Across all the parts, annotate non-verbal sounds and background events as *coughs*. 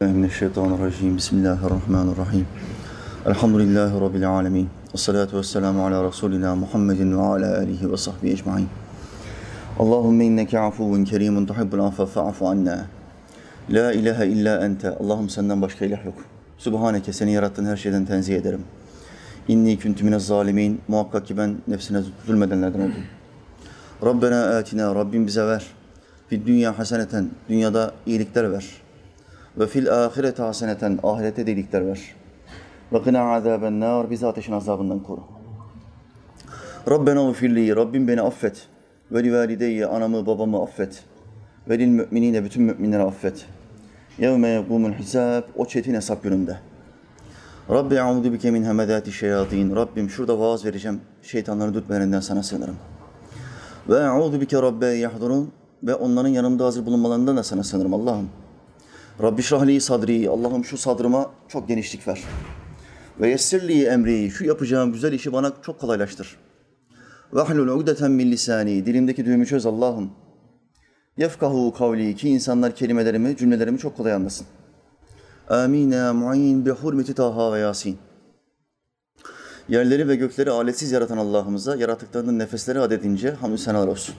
Mineşşeytanirracim. Bismillahirrahmanirrahim. Elhamdülillahi Rabbil alemin. Esselatu vesselamu ala Resulina Muhammedin ve ala alihi ve sahbihi ecmain. Allahümme inneke afuvun kerimun tuhibbul affe fa'fu anna. La ilahe illa ente. Allah'ım senden başka ilah yok. Subhaneke seni yarattığın her şeyden tenzih ederim. İnni küntü mine zalimin. Muhakkak ki ben nefsine zulmedenlerden oldum. Rabbena atina. Rabbim bize ver. Fid dünya haseneten. Dünyada iyilikler ver ve fil ahirete haseneten. Ahirete de iyilikler ver. Ve kına azaben nar. Bizi ateşin azabından koru. Rabbena ufirli. Rabbim beni affet. Ve li valideyye. Anamı babamı affet. Ve lil müminine. Bütün müminleri affet. Yevme yegumul hisab. O çetin hesap gününde. Rabbi e'udu bike min hemedati şeyatin. Rabbim şurada vaaz vereceğim. Şeytanların dürtmelerinden sana sığınırım. Ve e'udu bike rabbe yahdurun. Ve onların yanımda hazır bulunmalarından da sana sığınırım Allah'ım. Rabbi şrahli sadri. Allah'ım şu sadrıma çok genişlik ver. Ve yessirli emri. Şu yapacağım güzel işi bana çok kolaylaştır. Ve ahlul ugdeten min lisani. Dilimdeki düğümü çöz Allah'ım. Yefkahu kavli ki insanlar kelimelerimi, cümlelerimi çok kolay anlasın. Amin ya mu'in bi hurmeti Taha ve Yasin. Yerleri ve gökleri aletsiz yaratan Allah'ımıza yaratıklarının nefesleri adedince hamdü senalar olsun.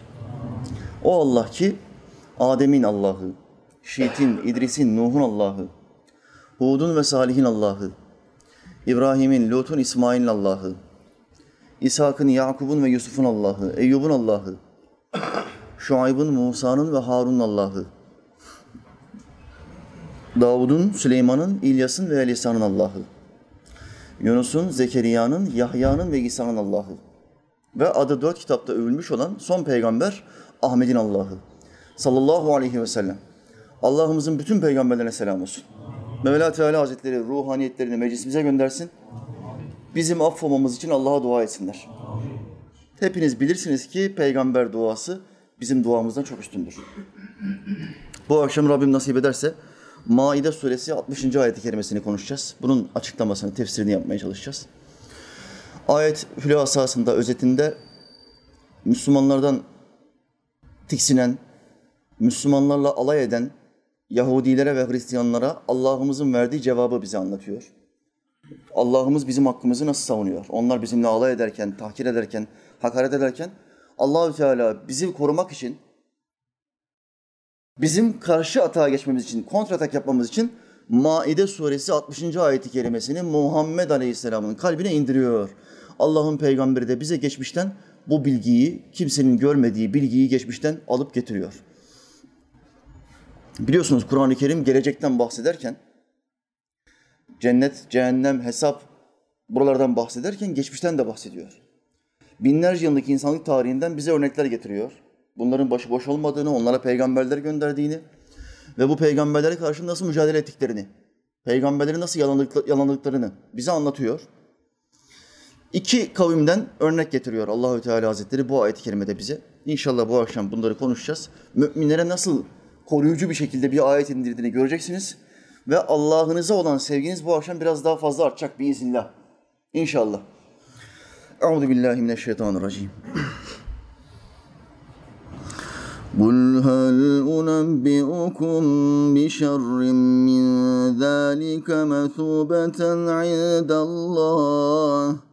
O Allah ki Adem'in Allah'ı, Şiit'in, İdris'in, Nuh'un Allah'ı, Hud'un ve Salih'in Allah'ı, İbrahim'in, Lut'un, İsmail'in Allah'ı, İshak'ın, Yakub'un ve Yusuf'un Allah'ı, Eyyub'un Allah'ı, Şuayb'ın, Musa'nın ve Harun'un Allah'ı, Davud'un, Süleyman'ın, İlyas'ın ve Elisa'nın Allah'ı, Yunus'un, Zekeriya'nın, Yahya'nın ve İsa'nın Allah'ı. Ve adı dört kitapta övülmüş olan son peygamber Ahmet'in Allah'ı. Sallallahu aleyhi ve sellem. Allah'ımızın bütün peygamberlerine selam olsun. Mevla Teala Hazretleri ruhaniyetlerini meclisimize göndersin. Bizim affolmamız için Allah'a dua etsinler. Hepiniz bilirsiniz ki peygamber duası bizim duamızdan çok üstündür. Bu akşam Rabbim nasip ederse Maide suresi 60. ayet-i kerimesini konuşacağız. Bunun açıklamasını, tefsirini yapmaya çalışacağız. Ayet hülasasında, özetinde Müslümanlardan tiksinen, Müslümanlarla alay eden Yahudilere ve Hristiyanlara Allah'ımızın verdiği cevabı bize anlatıyor. Allah'ımız bizim hakkımızı nasıl savunuyor? Onlar bizimle alay ederken, tahkir ederken, hakaret ederken Allahü Teala bizi korumak için bizim karşı atağa geçmemiz için, kontratak yapmamız için Maide suresi 60. ayeti kerimesini Muhammed Aleyhisselam'ın kalbine indiriyor. Allah'ın peygamberi de bize geçmişten bu bilgiyi, kimsenin görmediği bilgiyi geçmişten alıp getiriyor. Biliyorsunuz Kur'an-ı Kerim gelecekten bahsederken cennet, cehennem, hesap buralardan bahsederken geçmişten de bahsediyor. Binlerce yıllık insanlık tarihinden bize örnekler getiriyor. Bunların başıboş olmadığını, onlara peygamberler gönderdiğini ve bu peygamberlere karşı nasıl mücadele ettiklerini, peygamberleri nasıl yalanladıklarını bize anlatıyor. İki kavimden örnek getiriyor Allahü Teala Hazretleri bu ayet-i kerimede bize. İnşallah bu akşam bunları konuşacağız. Müminlere nasıl koruyucu bir şekilde bir ayet indirdiğini göreceksiniz. Ve Allah'ınıza olan sevginiz bu akşam biraz daha fazla artacak biiznillah. İnşallah. Euzu billahi mineşşeytanirracim. قل هل أنبئكم بشر من ذلك مثوبة عند الله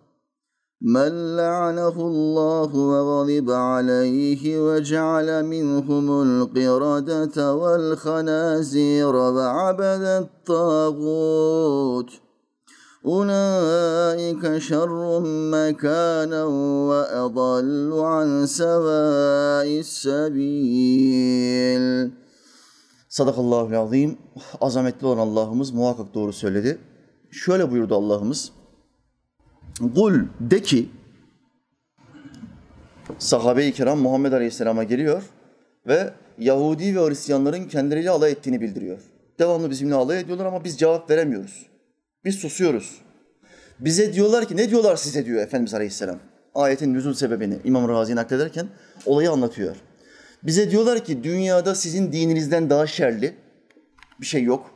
من لعنه الله وغضب عليه وجعل منهم القردة والخنازير وعبد الطاغوت أولئك شر مكانا وأضل عن سواء السبيل Sadakallahu azim. Azametli olan Allah'ımız muhakkak doğru söyledi. Şöyle buyurdu Allah'ımız. Kul de ki sahabe-i kiram Muhammed Aleyhisselam'a geliyor ve Yahudi ve Hristiyanların kendileriyle alay ettiğini bildiriyor. Devamlı bizimle alay ediyorlar ama biz cevap veremiyoruz. Biz susuyoruz. Bize diyorlar ki ne diyorlar size diyor Efendimiz Aleyhisselam. Ayetin nüzul sebebini İmam Razi naklederken olayı anlatıyor. Bize diyorlar ki dünyada sizin dininizden daha şerli bir şey yok.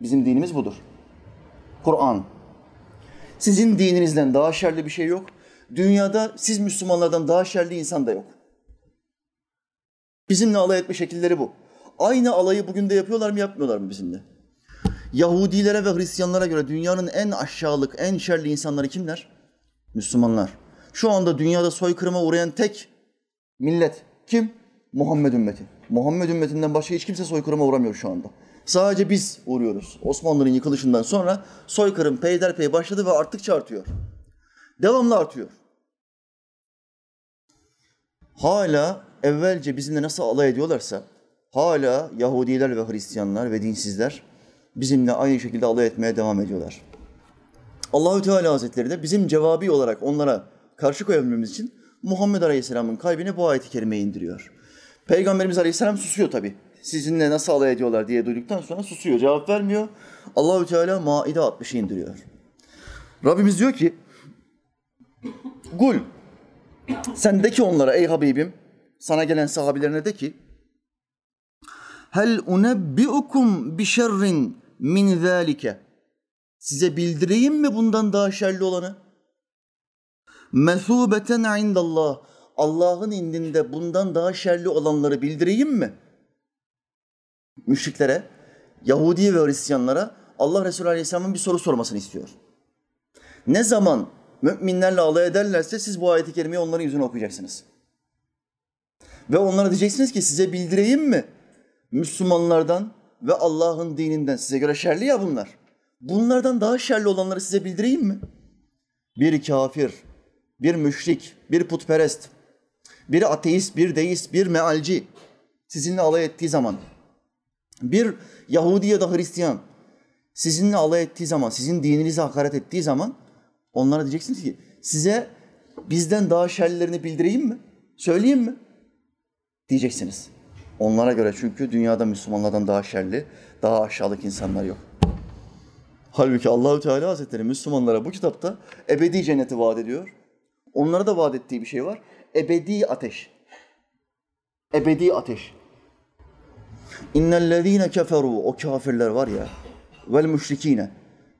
Bizim dinimiz budur. Kur'an. Sizin dininizden daha şerli bir şey yok. Dünyada siz Müslümanlardan daha şerli insan da yok. Bizimle alay etme şekilleri bu. Aynı alayı bugün de yapıyorlar mı yapmıyorlar mı bizimle? Yahudilere ve Hristiyanlara göre dünyanın en aşağılık, en şerli insanları kimler? Müslümanlar. Şu anda dünyada soykırıma uğrayan tek millet kim? Muhammed ümmeti. Muhammed ümmetinden başka hiç kimse soykırıma uğramıyor şu anda. Sadece biz uğruyoruz. Osmanlı'nın yıkılışından sonra soykırım peyderpey başladı ve arttıkça artıyor. Devamlı artıyor. Hala evvelce bizimle nasıl alay ediyorlarsa hala Yahudiler ve Hristiyanlar ve dinsizler bizimle aynı şekilde alay etmeye devam ediyorlar. Allahü Teala Hazretleri de bizim cevabi olarak onlara karşı koyabilmemiz için Muhammed Aleyhisselam'ın kalbine bu ayeti kerimeyi indiriyor. Peygamberimiz Aleyhisselam susuyor tabi. Sizinle nasıl alay ediyorlar diye duyduktan sonra susuyor, cevap vermiyor. Allahü Teala Maide 60'ı indiriyor. Rabbimiz diyor ki, Gul, sen de ki onlara ey Habibim, sana gelen sahabilerine de ki, Hel unebbiukum bi şerrin min zalike. Size bildireyim mi bundan daha şerli olanı? Mesubeten indallah. Allah'ın indinde bundan daha şerli olanları bildireyim mi? Müşriklere, Yahudi ve Hristiyanlara Allah Resulü Aleyhisselam'ın bir soru sormasını istiyor. Ne zaman müminlerle alay ederlerse siz bu ayeti kerimeyi onların yüzüne okuyacaksınız. Ve onlara diyeceksiniz ki size bildireyim mi? Müslümanlardan ve Allah'ın dininden size göre şerli ya bunlar. Bunlardan daha şerli olanları size bildireyim mi? Bir kafir, bir müşrik, bir putperest, bir ateist, bir deist, bir mealci sizinle alay ettiği zaman, bir Yahudi ya da Hristiyan sizinle alay ettiği zaman, sizin dininize hakaret ettiği zaman onlara diyeceksiniz ki size bizden daha şerlilerini bildireyim mi? Söyleyeyim mi? Diyeceksiniz. Onlara göre çünkü dünyada Müslümanlardan daha şerli, daha aşağılık insanlar yok. Halbuki Allahü Teala Hazretleri Müslümanlara bu kitapta ebedi cenneti vaat ediyor. Onlara da vaat ettiği bir şey var. Ebedi ateş. Ebedi ateş. İnnellezîne keferu o kafirler var ya vel müşrikine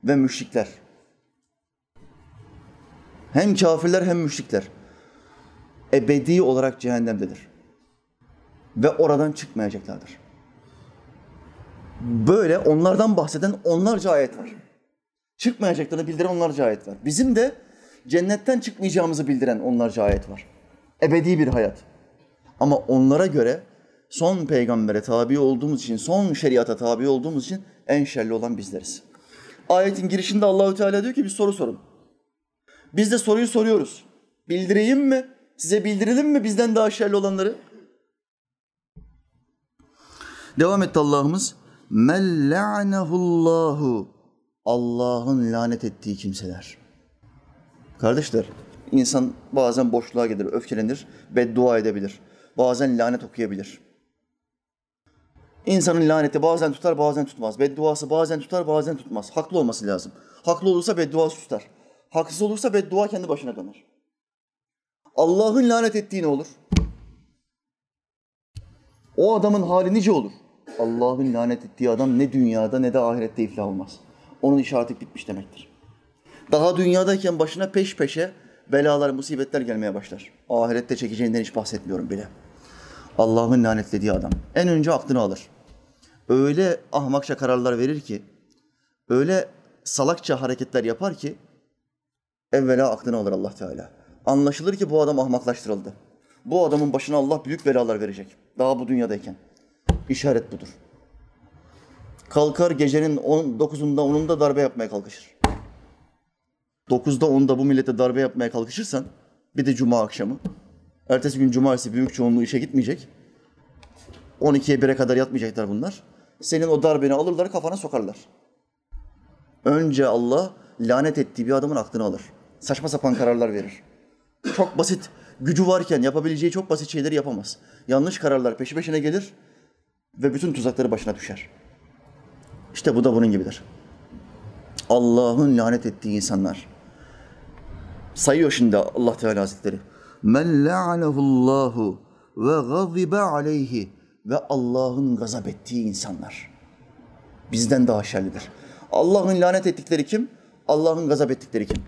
ve müşrikler. Hem kafirler hem müşrikler. Ebedi olarak cehennemdedir. Ve oradan çıkmayacaklardır. Böyle onlardan bahseden onlarca ayet var. Çıkmayacaklarını bildiren onlarca ayet var. Bizim de cennetten çıkmayacağımızı bildiren onlarca ayet var. Ebedi bir hayat. Ama onlara göre son peygambere tabi olduğumuz için, son şeriata tabi olduğumuz için en şerli olan bizleriz. Ayetin girişinde Allahü Teala diyor ki bir soru sorun. Biz de soruyu soruyoruz. Bildireyim mi? Size bildirelim mi bizden daha şerli olanları? Devam etti Allah'ımız. Men la'nehullahu Allah'ın lanet ettiği kimseler. Kardeşler, insan bazen boşluğa gelir, öfkelenir, beddua edebilir. Bazen lanet okuyabilir. İnsanın laneti bazen tutar, bazen tutmaz. Bedduası bazen tutar, bazen tutmaz. Haklı olması lazım. Haklı olursa bedduası tutar. Haksız olursa beddua kendi başına döner. Allah'ın lanet ettiği ne olur? O adamın hali nice olur? Allah'ın lanet ettiği adam ne dünyada ne de ahirette iflah olmaz. Onun işareti bitmiş demektir. Daha dünyadayken başına peş peşe belalar, musibetler gelmeye başlar. Ahirette çekeceğinden hiç bahsetmiyorum bile. Allah'ın lanetlediği adam en önce aklını alır. Öyle ahmakça kararlar verir ki, öyle salakça hareketler yapar ki evvela aklını alır Allah Teala. Anlaşılır ki bu adam ahmaklaştırıldı. Bu adamın başına Allah büyük belalar verecek. Daha bu dünyadayken. İşaret budur. Kalkar gecenin 9'unda 10'unda darbe yapmaya kalkışır. 9'da 10'da bu millete darbe yapmaya kalkışırsan bir de cuma akşamı. Ertesi gün cumartesi büyük çoğunluğu işe gitmeyecek. 12'ye 1'e kadar yatmayacaklar bunlar. Senin o darbeni alırlar kafana sokarlar. Önce Allah lanet ettiği bir adamın aklını alır. Saçma sapan kararlar verir. Çok basit, gücü varken yapabileceği çok basit şeyleri yapamaz. Yanlış kararlar peşi peşine gelir ve bütün tuzakları başına düşer. İşte bu da bunun gibidir. Allah'ın lanet ettiği insanlar. Sayıyor şimdi Allah Teala Hazretleri. Men la'anehullahu ve gazibe aleyhi ve Allah'ın gazap ettiği insanlar. Bizden daha şerlidir. Allah'ın lanet ettikleri kim? Allah'ın gazap ettikleri kim?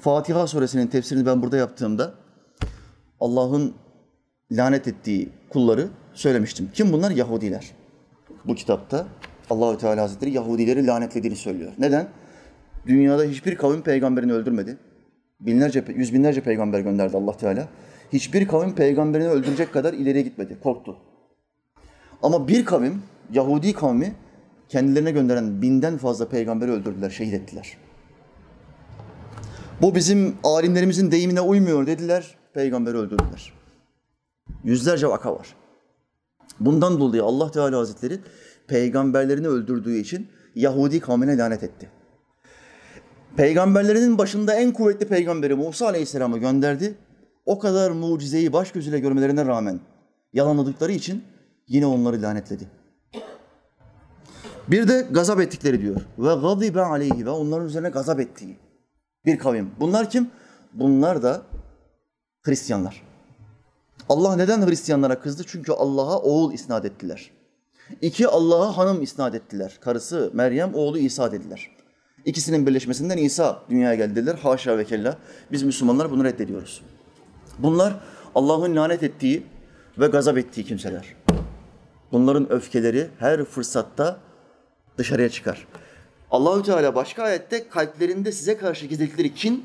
Fatiha suresinin tefsirini ben burada yaptığımda Allah'ın lanet ettiği kulları söylemiştim. Kim bunlar? Yahudiler. Bu kitapta Allahü Teala Hazretleri Yahudileri lanetlediğini söylüyor. Neden? Dünyada hiçbir kavim peygamberini öldürmedi. Binlerce, yüz binlerce peygamber gönderdi Allah Teala. Hiçbir kavim peygamberini öldürecek kadar ileriye gitmedi, korktu. Ama bir kavim, Yahudi kavmi kendilerine gönderen binden fazla peygamberi öldürdüler, şehit ettiler. Bu bizim alimlerimizin deyimine uymuyor dediler, peygamberi öldürdüler. Yüzlerce vaka var. Bundan dolayı Allah Teala Hazretleri peygamberlerini öldürdüğü için Yahudi kavmine lanet etti. Peygamberlerinin başında en kuvvetli peygamberi Musa Aleyhisselam'ı gönderdi. O kadar mucizeyi baş gözüyle görmelerine rağmen yalanladıkları için yine onları lanetledi. Bir de gazap ettikleri diyor. Ve gazibe aleyhi ve onların üzerine gazap ettiği bir kavim. Bunlar kim? Bunlar da Hristiyanlar. Allah neden Hristiyanlara kızdı? Çünkü Allah'a oğul isnat ettiler. İki, Allah'a hanım isnat ettiler. Karısı Meryem, oğlu İsa dediler. İkisinin birleşmesinden İsa dünyaya geldi dediler. Haşa ve kella. Biz Müslümanlar bunu reddediyoruz. Bunlar Allah'ın lanet ettiği ve gazap ettiği kimseler. Bunların öfkeleri her fırsatta dışarıya çıkar. Allahü Teala başka ayette kalplerinde size karşı gizledikleri kin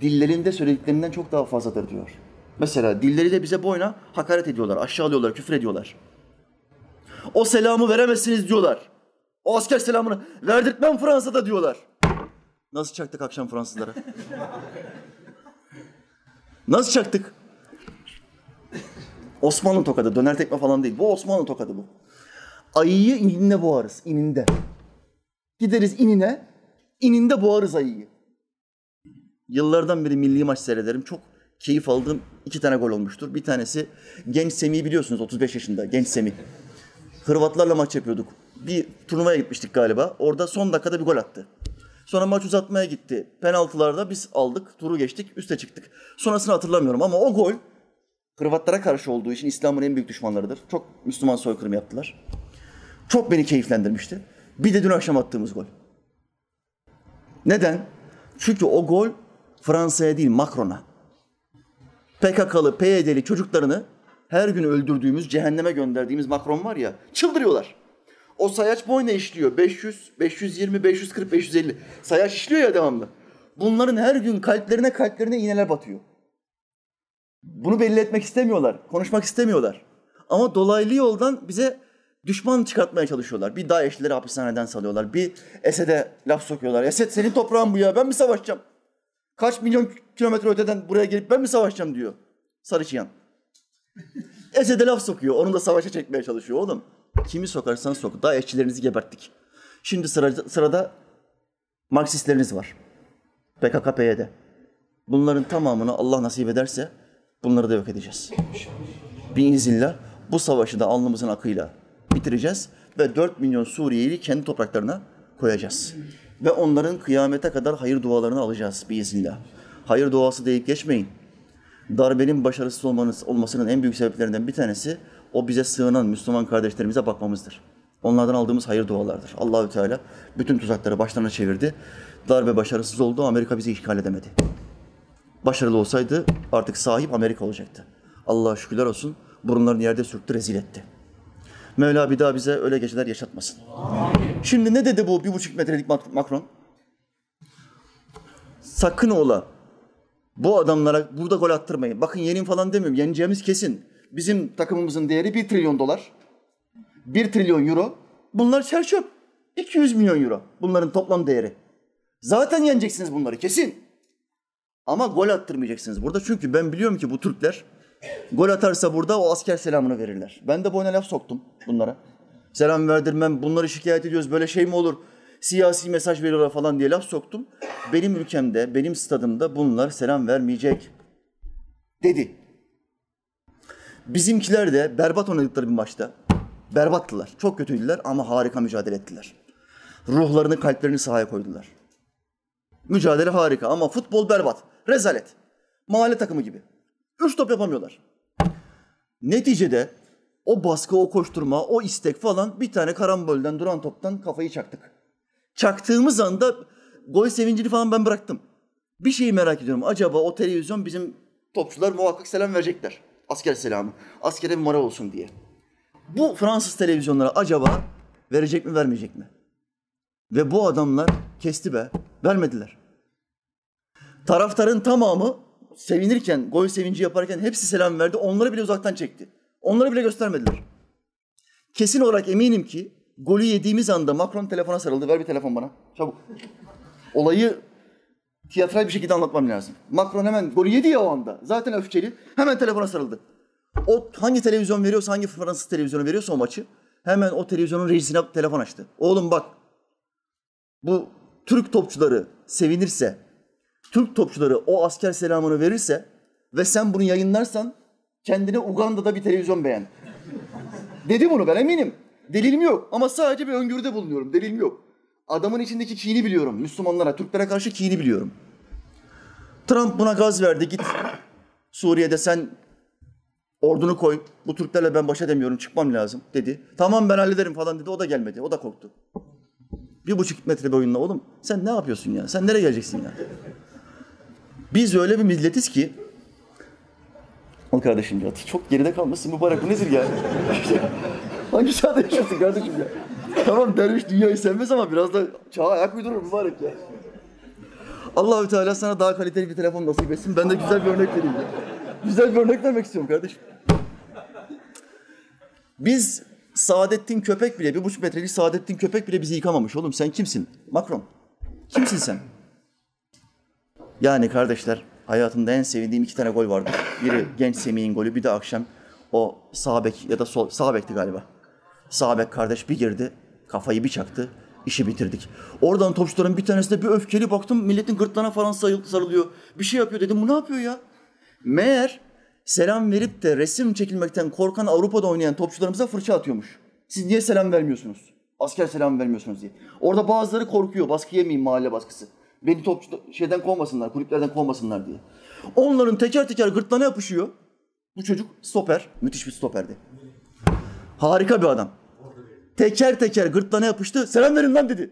dillerinde söylediklerinden çok daha fazladır diyor. Mesela dilleriyle bize boyuna hakaret ediyorlar, aşağılıyorlar, küfür ediyorlar. O selamı veremezsiniz diyorlar. O asker selamını verdirtmem Fransa'da diyorlar. Nasıl çaktık akşam Fransızlara? Nasıl çaktık? Osmanlı tokadı, döner tekme falan değil. Bu Osmanlı tokadı bu. Ayıyı ininde boğarız, ininde. Gideriz inine, ininde boğarız ayıyı. Yıllardan beri milli maç seyrederim. Çok keyif aldığım iki tane gol olmuştur. Bir tanesi genç Semih'i biliyorsunuz 35 yaşında genç Semih. Hırvatlarla maç yapıyorduk. Bir turnuvaya gitmiştik galiba. Orada son dakikada bir gol attı. Sonra maç uzatmaya gitti. Penaltılarda biz aldık, turu geçtik, üste çıktık. Sonrasını hatırlamıyorum ama o gol Hırvatlara karşı olduğu için İslam'ın en büyük düşmanlarıdır. Çok Müslüman soykırım yaptılar. Çok beni keyiflendirmişti. Bir de dün akşam attığımız gol. Neden? Çünkü o gol Fransa'ya değil Macron'a. PKK'lı, PYD'li çocuklarını her gün öldürdüğümüz, cehenneme gönderdiğimiz Macron var ya, çıldırıyorlar. O sayaç boyuna işliyor. 500, 520, 540, 550. Sayaç işliyor ya devamlı. Bunların her gün kalplerine kalplerine iğneler batıyor. Bunu belli etmek istemiyorlar, konuşmak istemiyorlar. Ama dolaylı yoldan bize düşman çıkartmaya çalışıyorlar. Bir DAEŞ'lileri hapishaneden salıyorlar. Bir Esed'e laf sokuyorlar. Esed senin toprağın bu ya ben mi savaşacağım? Kaç milyon kilometre öteden buraya gelip ben mi savaşacağım diyor. Sarıçıyan. Esed'e laf sokuyor. Onu da savaşa çekmeye çalışıyor oğlum. Kimi sokarsan sok. DAEŞ'çilerinizi geberttik. Şimdi sırada, sırada Marksistleriniz var. PKK, PYD. Bunların tamamını Allah nasip ederse bunları da yok edeceğiz. Biiznillah bu savaşı da alnımızın akıyla bitireceğiz ve 4 milyon Suriyeli kendi topraklarına koyacağız. Ve onların kıyamete kadar hayır dualarını alacağız biiznillah. Hayır duası deyip geçmeyin. Darbenin başarısız olmanız, olmasının en büyük sebeplerinden bir tanesi o bize sığınan Müslüman kardeşlerimize bakmamızdır. Onlardan aldığımız hayır dualardır. Allahü Teala bütün tuzakları başlarına çevirdi. Darbe başarısız oldu, Amerika bizi işgal edemedi. Başarılı olsaydı artık sahip Amerika olacaktı. Allah'a şükürler olsun burunlarını yerde sürttü, rezil etti. Mevla bir daha bize öyle geceler yaşatmasın. Amin. Şimdi ne dedi bu bir buçuk metrelik Macron? Sakın ola bu adamlara burada gol attırmayın. Bakın yenin falan demiyorum. Yeneceğimiz kesin. Bizim takımımızın değeri bir trilyon dolar. bir trilyon euro. Bunlar çerçöp. 200 milyon euro. Bunların toplam değeri. Zaten yeneceksiniz bunları kesin. Ama gol attırmayacaksınız burada. Çünkü ben biliyorum ki bu Türkler gol atarsa burada o asker selamını verirler. Ben de boyuna laf soktum bunlara. Selam verdirmem, bunları şikayet ediyoruz, böyle şey mi olur? Siyasi mesaj veriyorlar falan diye laf soktum. Benim ülkemde, benim stadımda bunlar selam vermeyecek dedi. Bizimkiler de berbat oynadıkları bir maçta. Berbattılar. Çok kötüydüler ama harika mücadele ettiler. Ruhlarını, kalplerini sahaya koydular. Mücadele harika ama futbol berbat. Rezalet. Mahalle takımı gibi. Üç top yapamıyorlar. Neticede o baskı, o koşturma, o istek falan bir tane karambolden duran toptan kafayı çaktık. Çaktığımız anda gol sevincini falan ben bıraktım. Bir şeyi merak ediyorum. Acaba o televizyon bizim topçular muhakkak selam verecekler. Asker selamı. Askere bir moral olsun diye. Bu Fransız televizyonları acaba Verecek mi, vermeyecek mi? Ve bu adamlar kesti be. Vermediler. Taraftarın tamamı sevinirken, gol sevinci yaparken hepsi selam verdi. Onları bile uzaktan çekti. Onları bile göstermediler. Kesin olarak eminim ki golü yediğimiz anda Macron telefona sarıldı. Ver bir telefon bana. Çabuk. Olayı tiyatral bir şekilde anlatmam lazım. Macron hemen golü yedi ya o anda. Zaten öfkeli. Hemen telefona sarıldı. O hangi televizyon veriyorsa, hangi Fransız televizyonu veriyorsa o maçı hemen o televizyonun rejisine telefon açtı. Oğlum bak bu Türk topçuları sevinirse, Türk topçuları o asker selamını verirse ve sen bunu yayınlarsan kendine Uganda'da bir televizyon beğen. Dedi bunu ben eminim. Delilim yok ama sadece bir öngörüde bulunuyorum. Delilim yok. Adamın içindeki kini biliyorum. Müslümanlara, Türklere karşı kini biliyorum. Trump buna gaz verdi. Git Suriye'de sen ordunu koy. Bu Türklerle ben baş edemiyorum. Çıkmam lazım dedi. Tamam ben hallederim falan dedi. O da gelmedi. O da korktu. Bir buçuk metre boyunla oğlum sen ne yapıyorsun ya? Sen nereye geleceksin ya? Biz öyle bir milletiz ki Al kardeşim ya çok geride kalmışsın mübarek bu nedir ya? *laughs* Hangi çağda yaşıyorsun kardeşim ya? Tamam derviş dünyayı sevmez ama biraz da çağa ayak uydurur mübarek ya. Allahü Teala sana daha kaliteli bir telefon nasip etsin. Ben de güzel bir örnek vereyim ya. Güzel bir örnek vermek istiyorum kardeşim. Biz Saadettin Köpek bile, bir buçuk metrelik Saadettin Köpek bile bizi yıkamamış oğlum. Sen kimsin? Macron. Kimsin sen? Yani kardeşler hayatımda en sevdiğim iki tane gol vardı. Biri genç Semih'in golü, bir de akşam o sağ bek ya da sol, sağ bekti galiba. Sağ bek kardeş bir girdi, kafayı bir çaktı, işi bitirdik. Oradan topçuların bir tanesine bir öfkeli baktım, milletin gırtlağına falan sarıl- sarılıyor. Bir şey yapıyor dedim, bu ne yapıyor ya? Meğer selam verip de resim çekilmekten korkan Avrupa'da oynayan topçularımıza fırça atıyormuş. Siz niye selam vermiyorsunuz? Asker selam vermiyorsunuz diye. Orada bazıları korkuyor, baskı yemeyeyim mahalle baskısı. Beni topçu şeyden kovmasınlar, kulüplerden kovmasınlar diye. Onların teker teker gırtlağına yapışıyor. Bu çocuk stoper, müthiş bir stoperdi. Harika bir adam. Teker teker gırtlağına yapıştı. Selam verin lan dedi.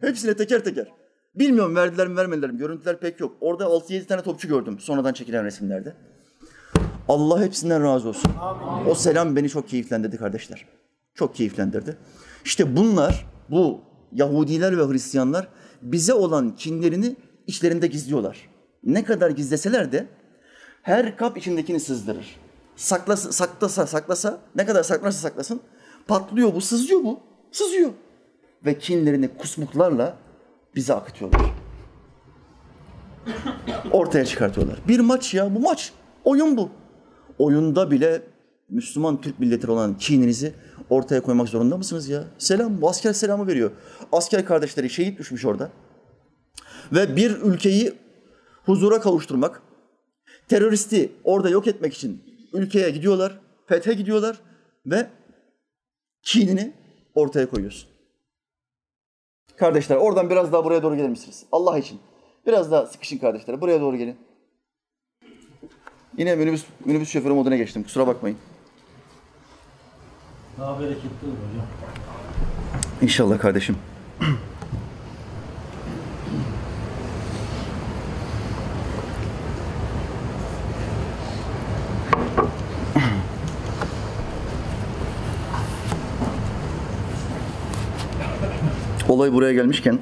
Hepsine teker teker. Bilmiyorum verdiler mi vermediler mi. Görüntüler pek yok. Orada 6-7 tane topçu gördüm sonradan çekilen resimlerde. Allah hepsinden razı olsun. O selam beni çok keyiflendirdi kardeşler. Çok keyiflendirdi. İşte bunlar, bu Yahudiler ve Hristiyanlar bize olan kinlerini içlerinde gizliyorlar. Ne kadar gizleseler de her kap içindekini sızdırır. Saklasa, saklasa, saklasa, ne kadar saklarsa saklasın, patlıyor bu, sızıyor bu, sızıyor. Ve kinlerini kusmuklarla bize akıtıyorlar. Ortaya çıkartıyorlar. Bir maç ya, bu maç. Oyun bu. Oyunda bile Müslüman Türk milleti olan kininizi ortaya koymak zorunda mısınız ya? Selam, bu asker selamı veriyor. Asker kardeşleri şehit düşmüş orada. Ve bir ülkeyi huzura kavuşturmak, teröristi orada yok etmek için ülkeye gidiyorlar, fethe gidiyorlar ve kinini ortaya koyuyorsun. Kardeşler oradan biraz daha buraya doğru gelir misiniz? Allah için. Biraz daha sıkışın kardeşler. Buraya doğru gelin. Yine minibüs, minibüs şoförü moduna geçtim. Kusura bakmayın. Daha bereketli olur hocam. İnşallah kardeşim. Olay buraya gelmişken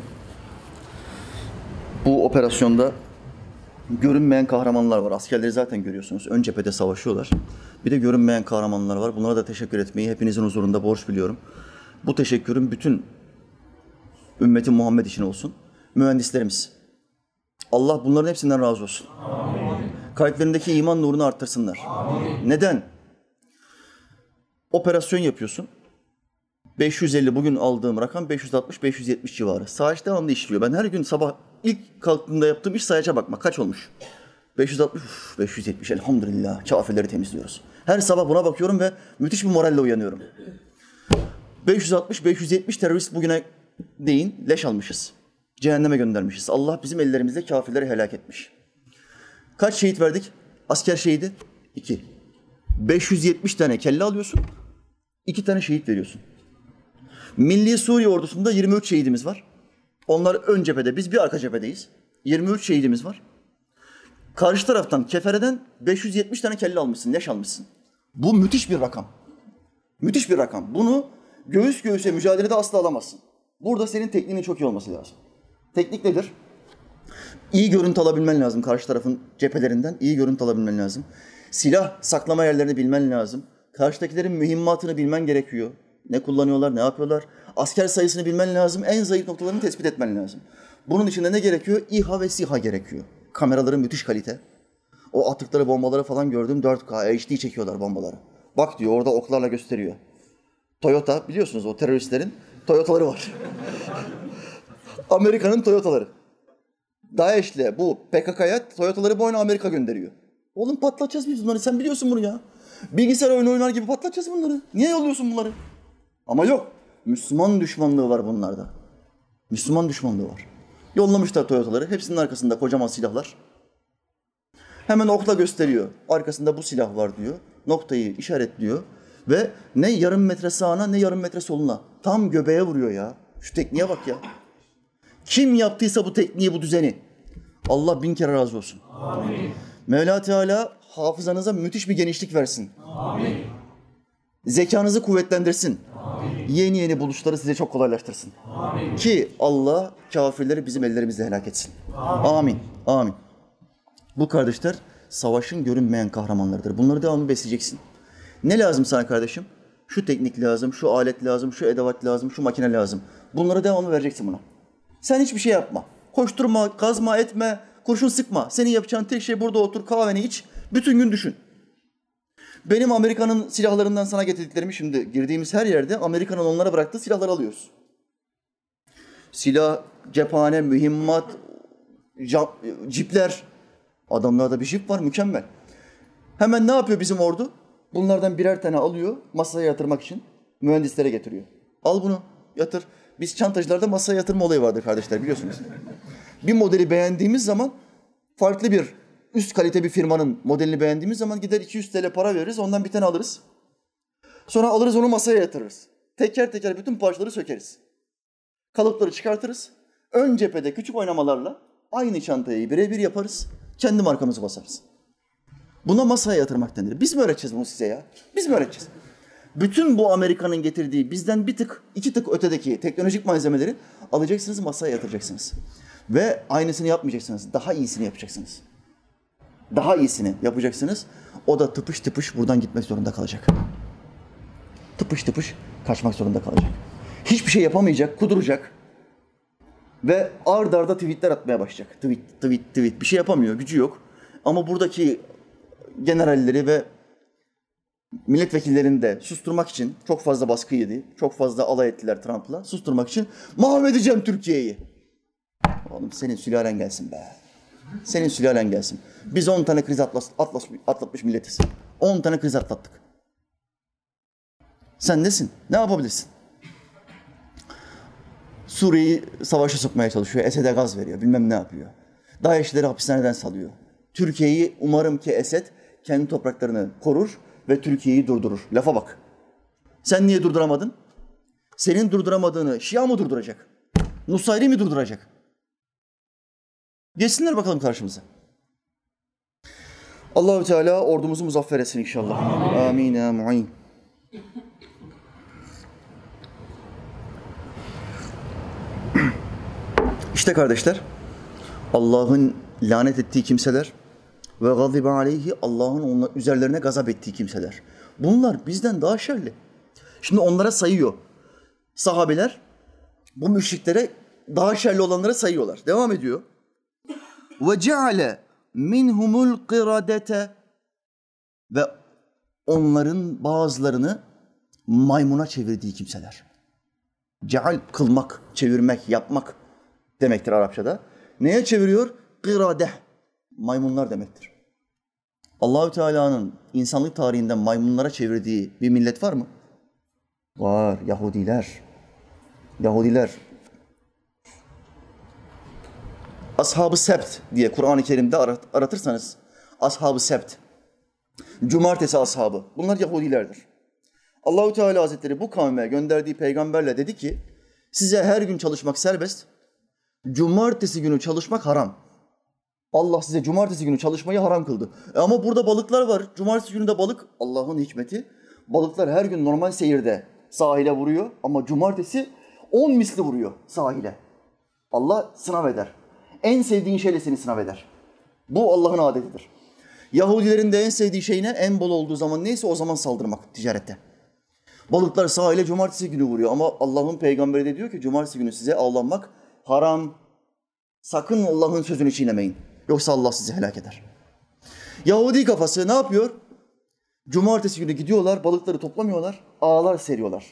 bu operasyonda görünmeyen kahramanlar var. Askerleri zaten görüyorsunuz. Ön cephede savaşıyorlar. Bir de görünmeyen kahramanlar var. Bunlara da teşekkür etmeyi hepinizin huzurunda borç biliyorum. Bu teşekkürüm bütün ümmeti Muhammed için olsun. Mühendislerimiz. Allah bunların hepsinden razı olsun. Kalplerindeki iman nurunu arttırsınlar. Neden? Operasyon yapıyorsun. 550 bugün aldığım rakam 560-570 civarı. Sayaç devamlı işliyor. Ben her gün sabah ilk kalktığımda yaptığım iş sayaca bakmak. Kaç olmuş? 560, uf, 570 elhamdülillah. Kafeleri temizliyoruz. Her sabah buna bakıyorum ve müthiş bir moralle uyanıyorum. 560-570 terörist bugüne değin leş almışız. Cehenneme göndermişiz. Allah bizim ellerimizle kafirleri helak etmiş. Kaç şehit verdik? Asker şehidi? İki. 570 tane kelle alıyorsun. iki tane şehit veriyorsun. Milli Suriye ordusunda 23 şehidimiz var. Onlar ön cephede, biz bir arka cephedeyiz. 23 şehidimiz var. Karşı taraftan kefereden 570 tane kelle almışsın, leş almışsın. Bu müthiş bir rakam. Müthiş bir rakam. Bunu göğüs göğüse mücadelede asla alamazsın. Burada senin tekniğinin çok iyi olması lazım. Teknik nedir? İyi görüntü alabilmen lazım karşı tarafın cephelerinden. iyi görüntü alabilmen lazım. Silah saklama yerlerini bilmen lazım. Karşıdakilerin mühimmatını bilmen gerekiyor. Ne kullanıyorlar, ne yapıyorlar. Asker sayısını bilmen lazım. En zayıf noktalarını tespit etmen lazım. Bunun içinde ne gerekiyor? İHA ve SİHA gerekiyor. Kameraların müthiş kalite. O attıkları bombaları falan gördüm 4K HD çekiyorlar bombaları. Bak diyor orada oklarla gösteriyor. Toyota biliyorsunuz o teröristlerin Toyota'ları var. *laughs* Amerika'nın Toyota'ları. DAEŞ'le bu PKK'ya Toyota'ları boyuna Amerika gönderiyor. Oğlum patlatacağız biz bunları. Sen biliyorsun bunu ya. Bilgisayar oyunu oynar gibi patlatacağız bunları. Niye yolluyorsun bunları? Ama yok. Müslüman düşmanlığı var bunlarda. Müslüman düşmanlığı var. Yollamışlar Toyota'ları. Hepsinin arkasında kocaman silahlar. Hemen okla gösteriyor. Arkasında bu silah var diyor. Noktayı işaretliyor. Ve ne yarım metre sağına ne yarım metre soluna. Tam göbeğe vuruyor ya. Şu tekniğe bak ya. Kim yaptıysa bu tekniği, bu düzeni. Allah bin kere razı olsun. Amin. Mevla Teala hafızanıza müthiş bir genişlik versin. Amin. Zekanızı kuvvetlendirsin. Amin. Yeni yeni buluşları size çok kolaylaştırsın. Amin. Ki Allah kafirleri bizim ellerimizle helak etsin. Amin. Amin. Amin. Bu kardeşler savaşın görünmeyen kahramanlarıdır. Bunları devamlı besleyeceksin. Ne lazım sana kardeşim? Şu teknik lazım, şu alet lazım, şu edevat lazım, şu makine lazım. Bunları devamlı vereceksin buna. Sen hiçbir şey yapma. Koşturma, kazma, etme, kurşun sıkma. Senin yapacağın tek şey burada otur, kahveni iç, bütün gün düşün. Benim Amerika'nın silahlarından sana getirdiklerimi şimdi girdiğimiz her yerde Amerika'nın onlara bıraktığı silahları alıyoruz. Silah, cephane, mühimmat, cipler. Adamlarda bir jip var mükemmel. Hemen ne yapıyor bizim ordu? Bunlardan birer tane alıyor masaya yatırmak için mühendislere getiriyor. Al bunu yatır. Biz çantacılarda masaya yatırma olayı vardır kardeşler biliyorsunuz. bir modeli beğendiğimiz zaman farklı bir üst kalite bir firmanın modelini beğendiğimiz zaman gider 200 TL para veririz ondan bir tane alırız. Sonra alırız onu masaya yatırırız. Teker teker bütün parçaları sökeriz. Kalıpları çıkartırız. Ön cephede küçük oynamalarla aynı çantayı birebir yaparız. Kendi markamızı basarız. Buna masaya yatırmak denir. Biz mi öğreteceğiz bunu size ya? Biz mi öğreteceğiz? Bütün bu Amerika'nın getirdiği bizden bir tık, iki tık ötedeki teknolojik malzemeleri alacaksınız, masaya yatıracaksınız. Ve aynısını yapmayacaksınız. Daha iyisini yapacaksınız. Daha iyisini yapacaksınız. O da tıpış tıpış buradan gitmek zorunda kalacak. Tıpış tıpış kaçmak zorunda kalacak. Hiçbir şey yapamayacak, kuduracak. Ve ard arda tweetler atmaya başlayacak. Tweet, tweet, tweet. Bir şey yapamıyor, gücü yok. Ama buradaki generalleri ve milletvekillerini de susturmak için çok fazla baskı yedi. Çok fazla alay ettiler Trump'la. Susturmak için mahvedeceğim Türkiye'yi. Oğlum senin sülalen gelsin be. Senin sülalen gelsin. Biz 10 tane kriz atlas, atlas, atlatmış milletiz. 10 tane kriz atlattık. Sen nesin? Ne yapabilirsin? Suriye'yi savaşa sokmaya çalışıyor. Esed'e gaz veriyor. Bilmem ne yapıyor. DAEŞ'leri hapishaneden salıyor. Türkiye'yi umarım ki Esed kendi topraklarını korur ve Türkiye'yi durdurur. Lafa bak. Sen niye durduramadın? Senin durduramadığını Şia mı durduracak? Nusayri mi durduracak? Geçsinler bakalım karşımıza. Allahü Teala ordumuzu muzaffer etsin inşallah. Amin ya mu'in. İşte kardeşler, Allah'ın lanet ettiği kimseler ve gazibe aleyhi Allah'ın onlar üzerlerine gazap ettiği kimseler. Bunlar bizden daha şerli. Şimdi onlara sayıyor. Sahabeler bu müşriklere daha şerli olanlara sayıyorlar. Devam ediyor. Ve ceale minhumul qiradete ve onların bazılarını maymuna çevirdiği kimseler. Ceal kılmak, çevirmek, yapmak demektir Arapçada. Neye çeviriyor? Qirade. Maymunlar demektir. Allahü Teala'nın insanlık tarihinden maymunlara çevirdiği bir millet var mı? Var. Yahudiler. Yahudiler. Ashab-ı Sebt diye Kur'an-ı Kerim'de arat, aratırsanız Ashab-ı Sebt. Cumartesi ashabı. Bunlar Yahudilerdir. Allahü Teala Hazretleri bu kavme gönderdiği peygamberle dedi ki size her gün çalışmak serbest. Cumartesi günü çalışmak haram. Allah size cumartesi günü çalışmayı haram kıldı. E ama burada balıklar var. Cumartesi günü de balık Allah'ın hikmeti. Balıklar her gün normal seyirde sahile vuruyor ama cumartesi on misli vuruyor sahile. Allah sınav eder. En sevdiğin şeyle seni sınav eder. Bu Allah'ın adetidir. Yahudilerin de en sevdiği şey ne? En bol olduğu zaman neyse o zaman saldırmak ticarette. Balıklar sahile cumartesi günü vuruyor ama Allah'ın peygamberi de diyor ki cumartesi günü size avlanmak haram. Sakın Allah'ın sözünü çiğnemeyin. Yoksa Allah sizi helak eder. Yahudi kafası ne yapıyor? Cumartesi günü gidiyorlar, balıkları toplamıyorlar, ağlar seriyorlar.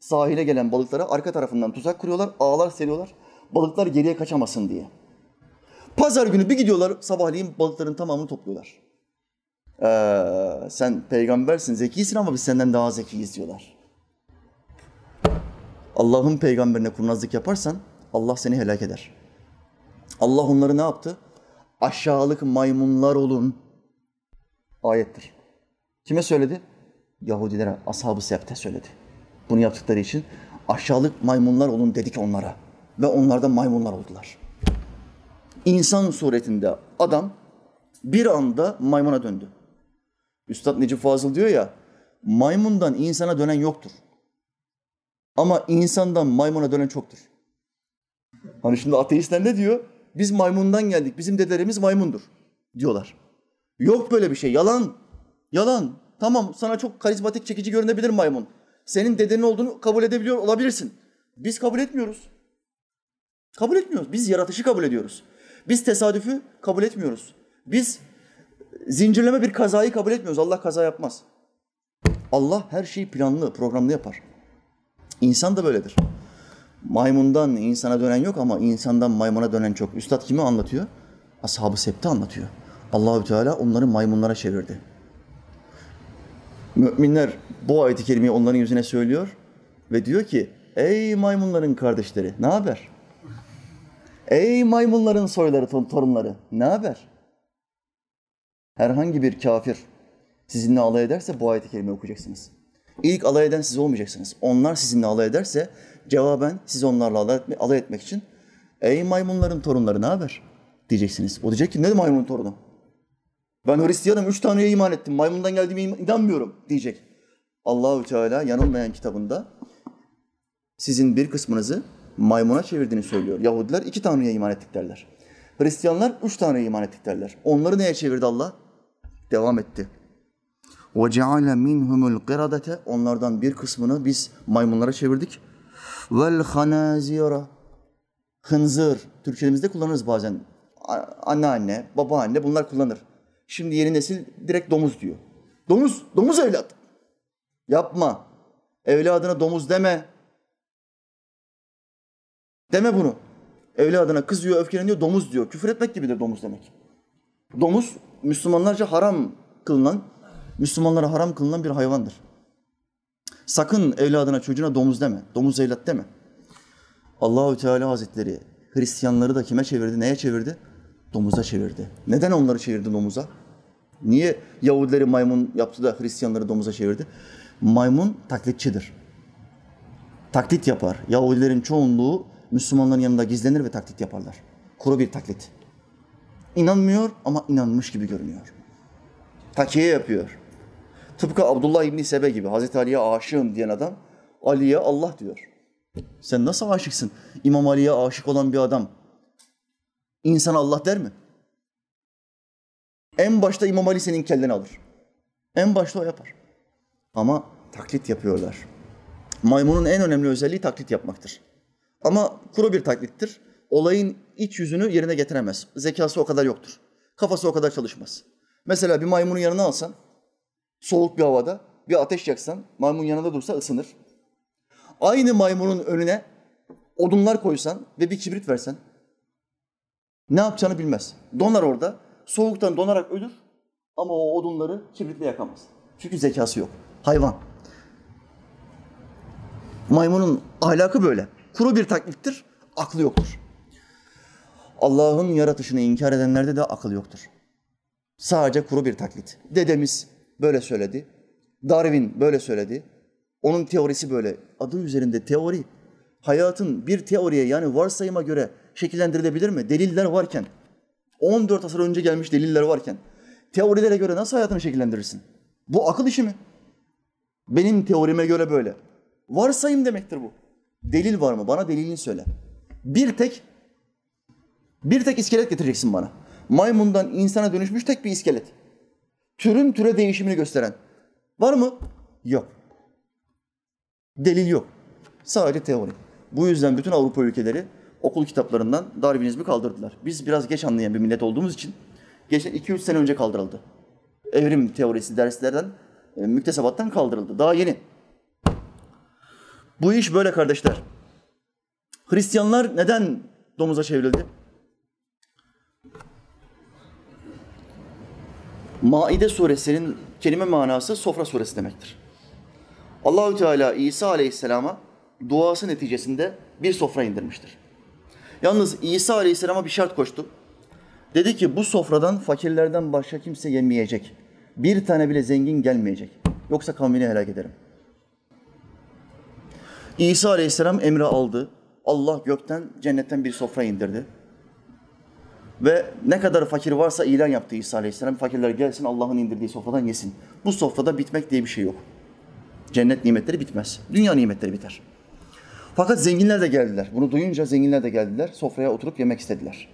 Sahile gelen balıklara arka tarafından tuzak kuruyorlar, ağlar seriyorlar. Balıklar geriye kaçamasın diye. Pazar günü bir gidiyorlar, sabahleyin balıkların tamamını topluyorlar. Ee, sen peygambersin, zekisin ama biz senden daha zekiyiz diyorlar. Allah'ın peygamberine kurnazlık yaparsan Allah seni helak eder. Allah onları ne yaptı? Aşağılık maymunlar olun. Ayettir. Kime söyledi? Yahudilere, ashab-ı septe söyledi. Bunu yaptıkları için aşağılık maymunlar olun dedik onlara. Ve onlar da maymunlar oldular. İnsan suretinde adam bir anda maymuna döndü. Üstad Necip Fazıl diyor ya, maymundan insana dönen yoktur. Ama insandan maymuna dönen çoktur. Hani şimdi ateistler ne diyor? Biz maymundan geldik, bizim dedelerimiz maymundur diyorlar. Yok böyle bir şey, yalan. Yalan. Tamam sana çok karizmatik çekici görünebilir maymun. Senin dedenin olduğunu kabul edebiliyor olabilirsin. Biz kabul etmiyoruz. Kabul etmiyoruz. Biz yaratışı kabul ediyoruz. Biz tesadüfü kabul etmiyoruz. Biz zincirleme bir kazayı kabul etmiyoruz. Allah kaza yapmaz. Allah her şeyi planlı, programlı yapar. İnsan da böyledir. Maymundan insana dönen yok ama insandan maymuna dönen çok. Üstad kimi anlatıyor? Ashab-ı Sept'i anlatıyor. Allahü Teala onları maymunlara çevirdi. Müminler bu ayeti kerimeyi onların yüzüne söylüyor ve diyor ki ey maymunların kardeşleri ne haber? Ey maymunların soyları, torunları ne haber? Herhangi bir kafir sizinle alay ederse bu ayeti kerimeyi okuyacaksınız. İlk alay eden siz olmayacaksınız. Onlar sizinle alay ederse cevaben siz onlarla alay, etme, alay etmek için ey maymunların torunları ne haber? Diyeceksiniz. O diyecek ki ne maymunun torunu? Ben Hristiyanım, üç Tanrı'ya iman ettim. Maymundan geldiğime inanmıyorum diyecek. Allahü Teala yanılmayan kitabında sizin bir kısmınızı maymuna çevirdiğini söylüyor. Yahudiler iki Tanrı'ya iman ettik derler. Hristiyanlar üç Tanrı'ya iman ettik derler. Onları neye çevirdi Allah? Devam etti. وَجَعَلَ مِنْهُمُ الْقِرَدَةَ Onlardan bir kısmını biz maymunlara çevirdik. وَالْخَنَازِيرَ Hınzır. Türkçemizde kullanırız bazen. Anneanne, babaanne bunlar kullanır. Şimdi yeni nesil direkt domuz diyor. Domuz, domuz evlat. Yapma. Evladına domuz deme. Deme bunu. Evladına kızıyor, öfkeleniyor, domuz diyor. Küfür etmek gibidir domuz demek. Domuz Müslümanlarca haram kılınan, Müslümanlara haram kılınan bir hayvandır. Sakın evladına, çocuğuna domuz deme. Domuz evlat deme. Allahü Teala Hazretleri Hristiyanları da kime çevirdi, neye çevirdi? Domuza çevirdi. Neden onları çevirdi domuza? Niye Yahudileri maymun yaptı da Hristiyanları domuza çevirdi? Maymun taklitçidir. Taklit yapar. Yahudilerin çoğunluğu Müslümanların yanında gizlenir ve taklit yaparlar. Kuru bir taklit. İnanmıyor ama inanmış gibi görünüyor. Takiye yapıyor. Tıpkı Abdullah İbni Sebe gibi Hazreti Ali'ye aşığım diyen adam Ali'ye Allah diyor. Sen nasıl aşıksın? İmam Ali'ye aşık olan bir adam insan Allah der mi? En başta İmam Ali senin kelleni alır. En başta o yapar. Ama taklit yapıyorlar. Maymunun en önemli özelliği taklit yapmaktır. Ama kuru bir taklittir. Olayın iç yüzünü yerine getiremez. Zekası o kadar yoktur. Kafası o kadar çalışmaz. Mesela bir maymunu yanına alsan, soğuk bir havada bir ateş yaksan, maymun yanında dursa ısınır. Aynı maymunun önüne odunlar koysan ve bir kibrit versen, ne yapacağını bilmez. Donar orada, soğuktan donarak ölür ama o odunları kibritle yakamaz. Çünkü zekası yok. Hayvan. Maymunun ahlakı böyle. Kuru bir taklittir, aklı yoktur. Allah'ın yaratışını inkar edenlerde de akıl yoktur. Sadece kuru bir taklit. Dedemiz böyle söyledi. Darwin böyle söyledi. Onun teorisi böyle. Adı üzerinde teori. Hayatın bir teoriye yani varsayıma göre şekillendirilebilir mi? Deliller varken, 14 asır önce gelmiş deliller varken teorilere göre nasıl hayatını şekillendirirsin? Bu akıl işi mi? Benim teorime göre böyle. Varsayım demektir bu. Delil var mı? Bana delilini söyle. Bir tek bir tek iskelet getireceksin bana. Maymundan insana dönüşmüş tek bir iskelet. Türün türe değişimini gösteren. Var mı? Yok. Delil yok. Sadece teori. Bu yüzden bütün Avrupa ülkeleri okul kitaplarından Darwinizmi kaldırdılar. Biz biraz geç anlayan bir millet olduğumuz için geçen 2-3 sene önce kaldırıldı. Evrim teorisi derslerden, e, müktesebattan kaldırıldı. Daha yeni. Bu iş böyle kardeşler. Hristiyanlar neden domuza çevrildi? Maide suresinin kelime manası sofra suresi demektir. Allahü Teala İsa Aleyhisselam'a duası neticesinde bir sofra indirmiştir. Yalnız İsa Aleyhisselam'a bir şart koştu. Dedi ki bu sofradan fakirlerden başka kimse yemeyecek. Bir tane bile zengin gelmeyecek. Yoksa kavmini helak ederim. İsa Aleyhisselam emri aldı. Allah gökten, cennetten bir sofra indirdi. Ve ne kadar fakir varsa ilan yaptı İsa Aleyhisselam. Fakirler gelsin Allah'ın indirdiği sofradan yesin. Bu sofrada bitmek diye bir şey yok. Cennet nimetleri bitmez. Dünya nimetleri biter. Fakat zenginler de geldiler. Bunu duyunca zenginler de geldiler. Sofraya oturup yemek istediler.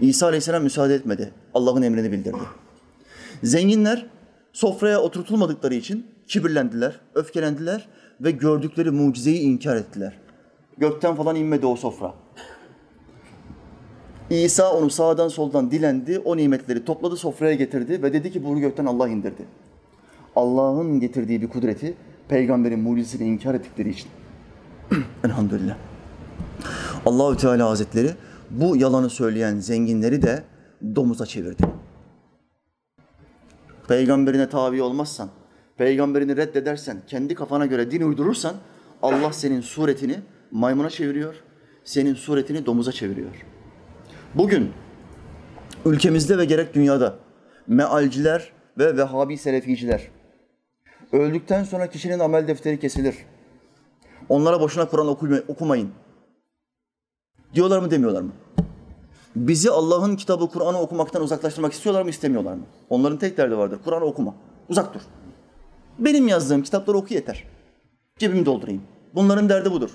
İsa Aleyhisselam müsaade etmedi. Allah'ın emrini bildirdi. Zenginler sofraya oturtulmadıkları için kibirlendiler, öfkelendiler ve gördükleri mucizeyi inkar ettiler. Gökten falan inmedi o sofra. İsa onu sağdan soldan dilendi, o nimetleri topladı, sofraya getirdi ve dedi ki bunu gökten Allah indirdi. Allah'ın getirdiği bir kudreti, peygamberin mucizesini inkar ettikleri için. *clears throat* Elhamdülillah. Allahü Teala Hazretleri bu yalanı söyleyen zenginleri de domuza çevirdi. Peygamberine tabi olmazsan, peygamberini reddedersen, kendi kafana göre din uydurursan Allah senin suretini maymuna çeviriyor, senin suretini domuza çeviriyor. Bugün ülkemizde ve gerek dünyada mealciler ve Vehhabi Seleficiler öldükten sonra kişinin amel defteri kesilir. Onlara boşuna Kur'an okumayın. Diyorlar mı demiyorlar mı? Bizi Allah'ın kitabı Kur'an'ı okumaktan uzaklaştırmak istiyorlar mı istemiyorlar mı? Onların tek derdi vardır. Kur'an'ı okuma. Uzak dur. Benim yazdığım kitapları oku yeter. Cebimi doldurayım. Bunların derdi budur.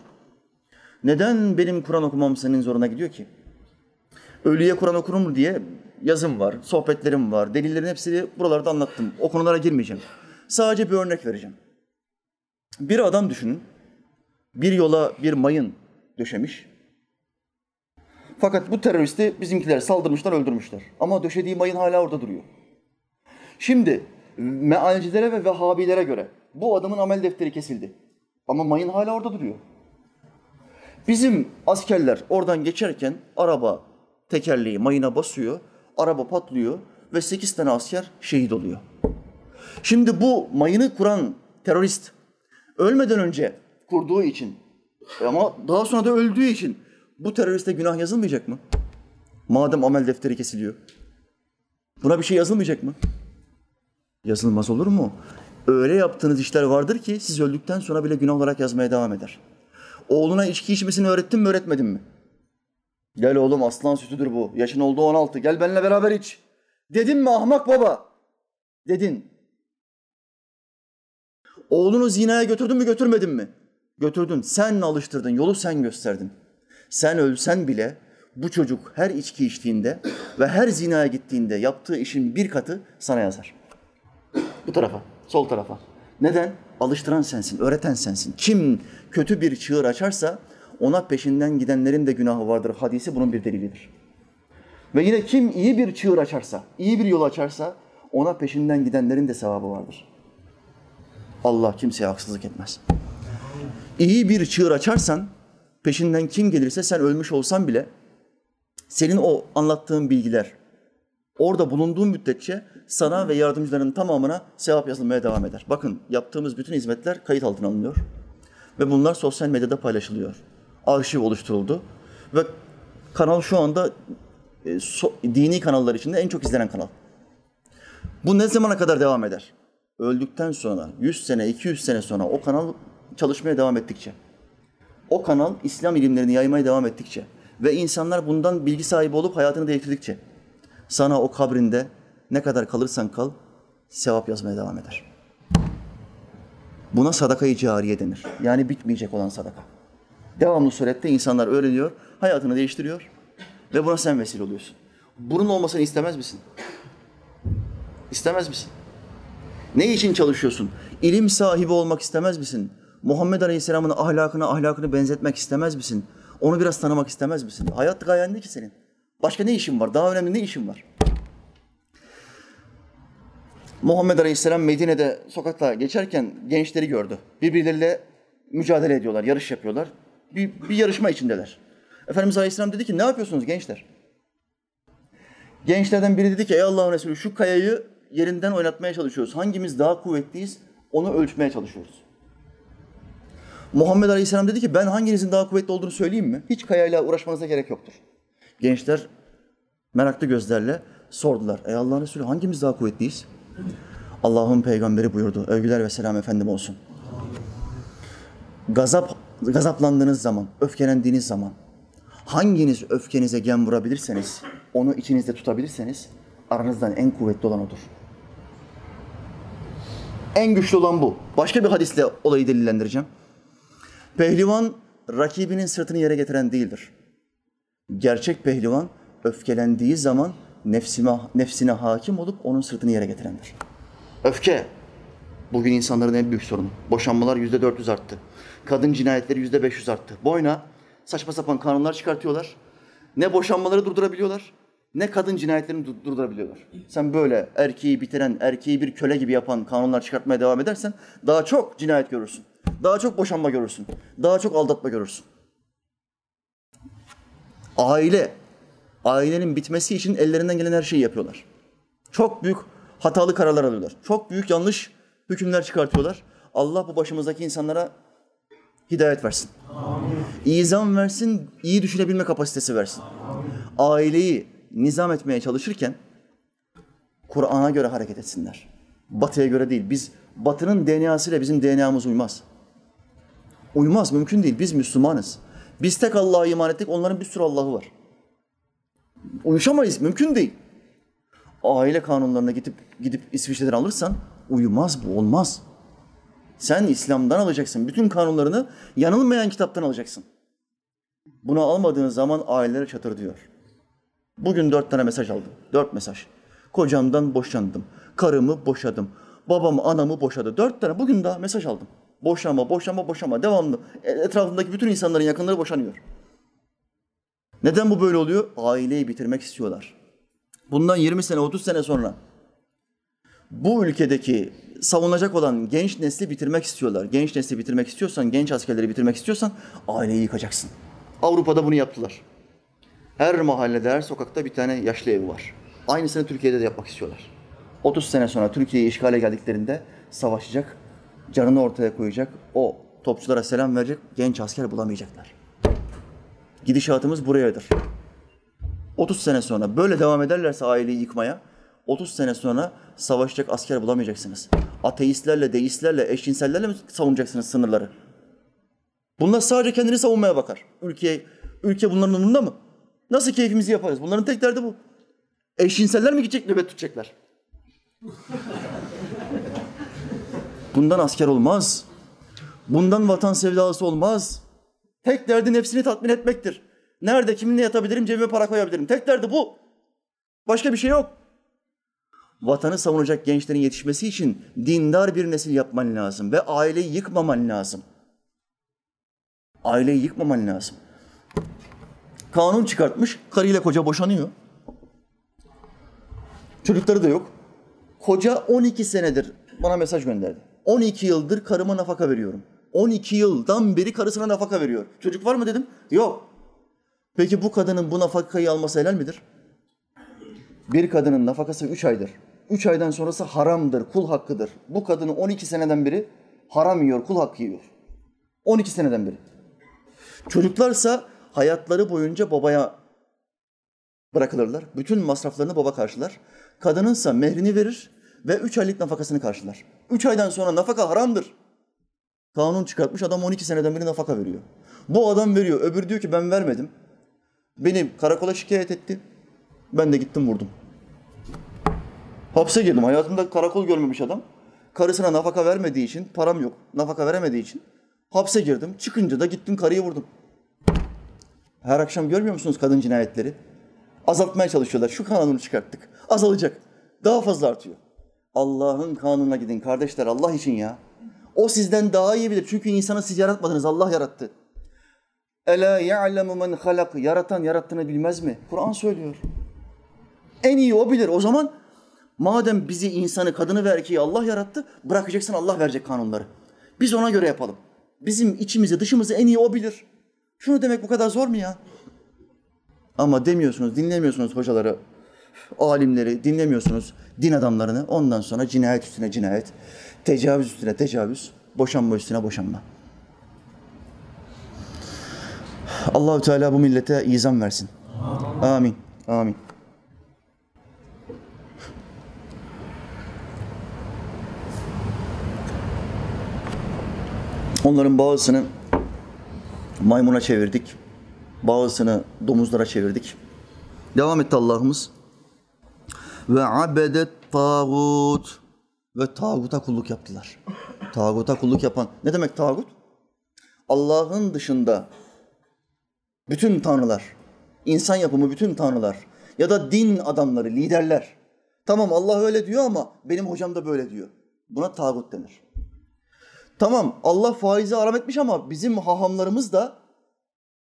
Neden benim Kur'an okumam senin zoruna gidiyor ki? Ölüye Kur'an okur mu diye yazım var, sohbetlerim var, delillerin hepsini buralarda anlattım. O konulara girmeyeceğim. Sadece bir örnek vereceğim. Bir adam düşünün, bir yola bir mayın döşemiş. Fakat bu teröristi bizimkiler saldırmışlar, öldürmüşler. Ama döşediği mayın hala orada duruyor. Şimdi mealcilere ve vehhabilere göre bu adamın amel defteri kesildi. Ama mayın hala orada duruyor. Bizim askerler oradan geçerken araba tekerleği mayına basıyor, araba patlıyor ve sekiz tane asker şehit oluyor. Şimdi bu mayını kuran terörist ölmeden önce kurduğu için ama daha sonra da öldüğü için bu teröriste günah yazılmayacak mı? Madem amel defteri kesiliyor. Buna bir şey yazılmayacak mı? Yazılmaz olur mu? Öyle yaptığınız işler vardır ki siz öldükten sonra bile günah olarak yazmaya devam eder. Oğluna içki içmesini öğrettin mi öğretmedin mi? Gel oğlum aslan sütüdür bu. Yaşın oldu 16. Gel benimle beraber iç. Dedin mi ahmak baba? Dedin. Oğlunu zinaya götürdün mü götürmedin mi? Götürdün. Sen alıştırdın. Yolu sen gösterdin. Sen ölsen bile bu çocuk her içki içtiğinde ve her zinaya gittiğinde yaptığı işin bir katı sana yazar. Bu tarafa, sol tarafa. Neden? Alıştıran sensin, öğreten sensin. Kim kötü bir çığır açarsa ona peşinden gidenlerin de günahı vardır. Hadisi bunun bir delilidir. Ve yine kim iyi bir çığır açarsa, iyi bir yol açarsa ona peşinden gidenlerin de sevabı vardır. Allah kimseye haksızlık etmez. İyi bir çığır açarsan peşinden kim gelirse sen ölmüş olsan bile senin o anlattığın bilgiler orada bulunduğun müddetçe sana ve yardımcıların tamamına sevap yazılmaya devam eder. Bakın yaptığımız bütün hizmetler kayıt altına alınıyor ve bunlar sosyal medyada paylaşılıyor. Arşiv oluşturuldu ve kanal şu anda e, so, dini kanallar içinde en çok izlenen kanal. Bu ne zamana kadar devam eder? Öldükten sonra 100 sene, 200 sene sonra o kanal çalışmaya devam ettikçe, o kanal İslam ilimlerini yaymaya devam ettikçe ve insanlar bundan bilgi sahibi olup hayatını değiştirdikçe sana o kabrinde ne kadar kalırsan kal sevap yazmaya devam eder. Buna sadaka-i cariye denir. Yani bitmeyecek olan sadaka. Devamlı surette insanlar öğreniyor, hayatını değiştiriyor ve buna sen vesile oluyorsun. Bunun olmasını istemez misin? İstemez misin? Ne için çalışıyorsun? İlim sahibi olmak istemez misin? Muhammed Aleyhisselam'ın ahlakını ahlakını benzetmek istemez misin? Onu biraz tanımak istemez misin? Hayat gayen ne ki senin? Başka ne işin var? Daha önemli ne işin var? Muhammed Aleyhisselam Medine'de sokakta geçerken gençleri gördü. Birbirleriyle mücadele ediyorlar, yarış yapıyorlar. Bir, bir yarışma içindeler. Efendimiz Aleyhisselam dedi ki ne yapıyorsunuz gençler? Gençlerden biri dedi ki ey Allah'ın Resulü şu kayayı yerinden oynatmaya çalışıyoruz. Hangimiz daha kuvvetliyiz onu ölçmeye çalışıyoruz. Muhammed Aleyhisselam dedi ki ben hanginizin daha kuvvetli olduğunu söyleyeyim mi? Hiç kayayla uğraşmanıza gerek yoktur. Gençler meraklı gözlerle sordular. Ey Allah'ın Resulü hangimiz daha kuvvetliyiz? Allah'ın peygamberi buyurdu. Övgüler ve selam efendim olsun. Gazap, gazaplandığınız zaman, öfkelendiğiniz zaman hanginiz öfkenize gem vurabilirseniz, onu içinizde tutabilirseniz aranızdan en kuvvetli olan odur. En güçlü olan bu. Başka bir hadisle olayı delillendireceğim. Pehlivan rakibinin sırtını yere getiren değildir. Gerçek pehlivan öfkelendiği zaman nefsine, nefsine hakim olup onun sırtını yere getirendir. Öfke. Bugün insanların en büyük sorunu. Boşanmalar yüzde 400 arttı. Kadın cinayetleri yüzde 500 arttı. Boyuna saçma sapan kanunlar çıkartıyorlar. Ne boşanmaları durdurabiliyorlar, ne kadın cinayetlerini dur- durdurabiliyorlar. Sen böyle erkeği bitiren, erkeği bir köle gibi yapan kanunlar çıkartmaya devam edersen daha çok cinayet görürsün. Daha çok boşanma görürsün. Daha çok aldatma görürsün. Aile, ailenin bitmesi için ellerinden gelen her şeyi yapıyorlar. Çok büyük hatalı kararlar alıyorlar. Çok büyük yanlış hükümler çıkartıyorlar. Allah bu başımızdaki insanlara hidayet versin. İzam versin, iyi düşünebilme kapasitesi versin. Aileyi nizam etmeye çalışırken Kur'an'a göre hareket etsinler. Batı'ya göre değil. Biz Batı'nın DNA'sıyla bizim DNA'mız uymaz. Uymaz, mümkün değil. Biz Müslümanız. Biz tek Allah'a iman ettik, onların bir sürü Allah'ı var. Uyuşamayız, mümkün değil. Aile kanunlarına gidip gidip İsviçre'den alırsan uyumaz bu, olmaz. Sen İslam'dan alacaksın. Bütün kanunlarını yanılmayan kitaptan alacaksın. Bunu almadığın zaman ailelere çatır diyor. Bugün dört tane mesaj aldım. Dört mesaj. Kocamdan boşandım. Karımı boşadım. Babamı, anamı boşadı. Dört tane. Bugün daha mesaj aldım. Boşanma, boşanma, boşanma. Devamlı. E- Etrafındaki bütün insanların yakınları boşanıyor. Neden bu böyle oluyor? Aileyi bitirmek istiyorlar. Bundan 20 sene, 30 sene sonra bu ülkedeki savunacak olan genç nesli bitirmek istiyorlar. Genç nesli bitirmek istiyorsan, genç askerleri bitirmek istiyorsan aileyi yıkacaksın. Avrupa'da bunu yaptılar. Her mahallede, her sokakta bir tane yaşlı evi var. Aynısını Türkiye'de de yapmak istiyorlar. 30 sene sonra Türkiye'yi işgale geldiklerinde savaşacak, canını ortaya koyacak, o topçulara selam verecek genç asker bulamayacaklar. Gidişatımız burayadır. 30 sene sonra böyle devam ederlerse aileyi yıkmaya 30 sene sonra savaşacak asker bulamayacaksınız. Ateistlerle, deistlerle, eşcinsellerle mi savunacaksınız sınırları? Bunlar sadece kendini savunmaya bakar. Ülke, ülke bunların umurunda mı? Nasıl keyfimizi yaparız? Bunların tek derdi bu. Eşcinseller mi gidecek nöbet tutacaklar? Bundan asker olmaz. Bundan vatan sevdalısı olmaz. Tek derdi nefsini tatmin etmektir. Nerede kiminle yatabilirim, cebime para koyabilirim. Tek derdi bu. Başka bir şey yok. Vatanı savunacak gençlerin yetişmesi için dindar bir nesil yapman lazım ve aileyi yıkmaman lazım. Aileyi yıkmaman lazım. Kanun çıkartmış, karıyla koca boşanıyor. Çocukları da yok. Koca 12 senedir bana mesaj gönderdi. 12 yıldır karıma nafaka veriyorum. 12 yıldan beri karısına nafaka veriyor. Çocuk var mı dedim. Yok. Peki bu kadının bu nafakayı alması helal midir? Bir kadının nafakası 3 aydır. 3 aydan sonrası haramdır, kul hakkıdır. Bu kadını 12 seneden beri haram yiyor, kul hakkı yiyor. 12 seneden beri. Çocuklarsa hayatları boyunca babaya bırakılırlar. Bütün masraflarını baba karşılar. Kadınınsa mehrini verir ve 3 aylık nafakasını karşılar. 3 aydan sonra nafaka haramdır. Kanun çıkartmış adam 12 seneden beri nafaka veriyor. Bu adam veriyor. Öbürü diyor ki ben vermedim. Beni karakola şikayet etti. Ben de gittim vurdum. Hapse girdim. Hayatımda karakol görmemiş adam. karısına nafaka vermediği için, param yok, nafaka veremediği için hapse girdim. Çıkınca da gittim karıyı vurdum. Her akşam görmüyor musunuz kadın cinayetleri? Azaltmaya çalışıyorlar. Şu kanunu çıkarttık. Azalacak. Daha fazla artıyor. Allah'ın kanununa gidin kardeşler Allah için ya. O sizden daha iyi bilir. Çünkü insanı siz yaratmadınız. Allah yarattı. Ela ya'lemu men halak. Yaratan yarattığını bilmez mi? Kur'an söylüyor. En iyi o bilir. O zaman madem bizi insanı, kadını ve erkeği Allah yarattı, bırakacaksın Allah verecek kanunları. Biz ona göre yapalım. Bizim içimizi, dışımızı en iyi o bilir. Şunu demek bu kadar zor mu ya? Ama demiyorsunuz, dinlemiyorsunuz hocaları, alimleri, dinlemiyorsunuz din adamlarını. Ondan sonra cinayet üstüne cinayet, tecavüz üstüne tecavüz, boşanma üstüne boşanma. Allahü Teala bu millete izan versin. Amin. Amin. Onların bazısını maymuna çevirdik. Bazısını domuzlara çevirdik. Devam etti Allah'ımız. Ve abedet tağut. Ve tağuta kulluk yaptılar. Tağuta kulluk yapan. Ne demek tağut? Allah'ın dışında bütün tanrılar, insan yapımı bütün tanrılar ya da din adamları, liderler. Tamam Allah öyle diyor ama benim hocam da böyle diyor. Buna tağut denir. Tamam Allah faizi haram etmiş ama bizim hahamlarımız da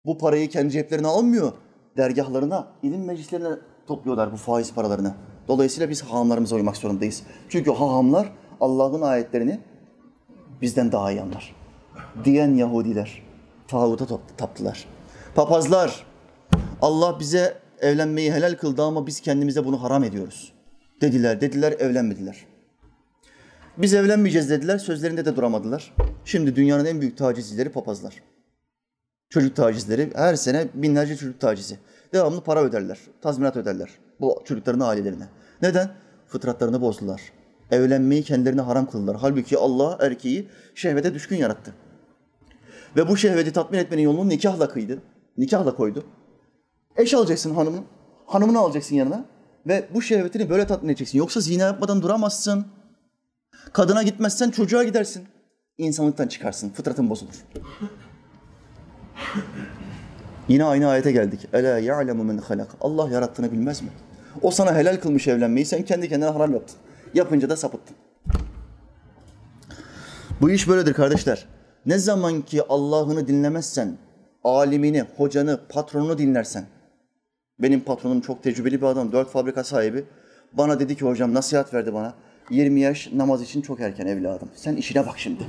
bu parayı kendi ceplerine almıyor. Dergahlarına, ilim meclislerine topluyorlar bu faiz paralarını. Dolayısıyla biz hahamlarımıza uymak zorundayız. Çünkü hahamlar Allah'ın ayetlerini bizden daha iyi anlar. Diyen Yahudiler tağuta taptılar. Papazlar Allah bize evlenmeyi helal kıldı ama biz kendimize bunu haram ediyoruz. Dediler, dediler, evlenmediler. Biz evlenmeyeceğiz dediler, sözlerinde de duramadılar. Şimdi dünyanın en büyük tacizcileri papazlar. Çocuk tacizleri, her sene binlerce çocuk tacizi. Devamlı para öderler, tazminat öderler bu çocukların ailelerine. Neden? Fıtratlarını bozdular. Evlenmeyi kendilerine haram kıldılar. Halbuki Allah erkeği şehvete düşkün yarattı. Ve bu şehveti tatmin etmenin yolunu nikahla kıydı. Nikahla koydu. Eş alacaksın hanımın. Hanımını alacaksın yanına. Ve bu şehvetini böyle tatmin edeceksin. Yoksa zina yapmadan duramazsın. Kadına gitmezsen çocuğa gidersin. İnsanlıktan çıkarsın. Fıtratın bozulur. Yine aynı ayete geldik. Ela ya'lemu men halak. Allah yarattığını bilmez mi? O sana helal kılmış evlenmeyi. Sen kendi kendine haram yaptın. Yapınca da sapıttın. Bu iş böyledir kardeşler. Ne zaman ki Allah'ını dinlemezsen, alimini, hocanı, patronunu dinlersen. Benim patronum çok tecrübeli bir adam, dört fabrika sahibi. Bana dedi ki hocam nasihat verdi bana. 20 yaş namaz için çok erken evladım. Sen işine bak şimdi.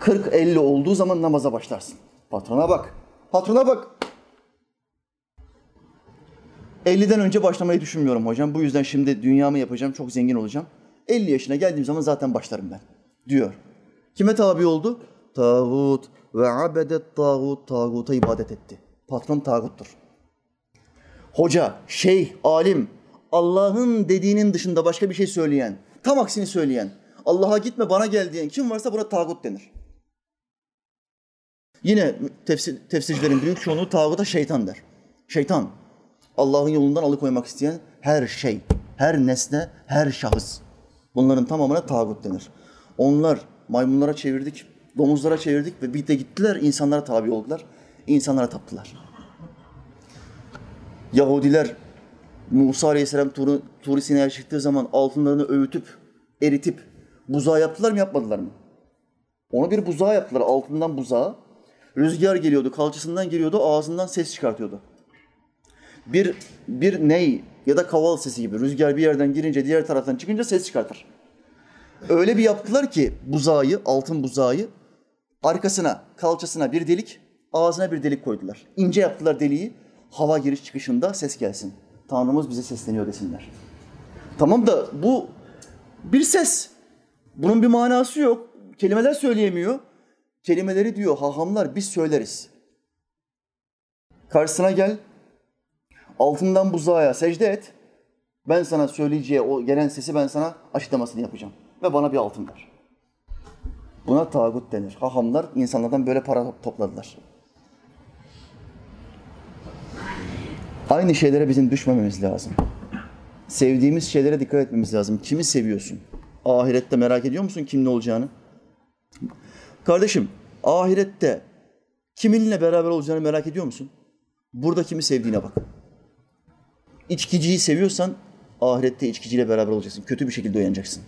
40-50 olduğu zaman namaza başlarsın. Patrona bak. Patrona bak. 50'den önce başlamayı düşünmüyorum hocam. Bu yüzden şimdi dünyamı yapacağım, çok zengin olacağım. 50 yaşına geldiğim zaman zaten başlarım ben diyor. Kime tabi oldu? Tağut ve abedet tağut, tağuta ibadet etti. Patron tağuttur. Hoca, şeyh, alim, Allah'ın dediğinin dışında başka bir şey söyleyen, tam aksini söyleyen, Allah'a gitme bana gel diyen kim varsa buna tağut denir. Yine tefsir, tefsircilerin büyük çoğunluğu tağuta şeytan der. Şeytan, Allah'ın yolundan alıkoymak isteyen her şey, her nesne, her şahıs. Bunların tamamına tağut denir. Onlar maymunlara çevirdik, domuzlara çevirdik ve bir de gittiler insanlara tabi oldular. İnsanlara taptılar. Yahudiler Musa Aleyhisselam Tur, Tur Sina'ya çıktığı zaman altınlarını öğütüp, eritip buzağı yaptılar mı yapmadılar mı? Onu bir buzağı yaptılar, altından buzağı. Rüzgar geliyordu, kalçasından geliyordu, ağzından ses çıkartıyordu. Bir, bir ney ya da kaval sesi gibi rüzgar bir yerden girince diğer taraftan çıkınca ses çıkartır. Öyle bir yaptılar ki buzağı, altın buzağı arkasına, kalçasına bir delik, ağzına bir delik koydular. İnce yaptılar deliği, hava giriş çıkışında ses gelsin. Tanrımız bize sesleniyor desinler. Tamam da bu bir ses. Bunun bir manası yok. Kelimeler söyleyemiyor. Kelimeleri diyor hahamlar biz söyleriz. Karşısına gel. Altından buzağa secde et. Ben sana söyleyeceği o gelen sesi ben sana açıklamasını yapacağım. Ve bana bir altın ver. Buna tağut denir. Hahamlar insanlardan böyle para topladılar. Aynı şeylere bizim düşmememiz lazım. Sevdiğimiz şeylere dikkat etmemiz lazım. Kimi seviyorsun? Ahirette merak ediyor musun kim ne olacağını? Kardeşim, ahirette kiminle beraber olacağını merak ediyor musun? Burada kimi sevdiğine bak. İçkiciyi seviyorsan ahirette içkiciyle beraber olacaksın. Kötü bir şekilde uyanacaksın.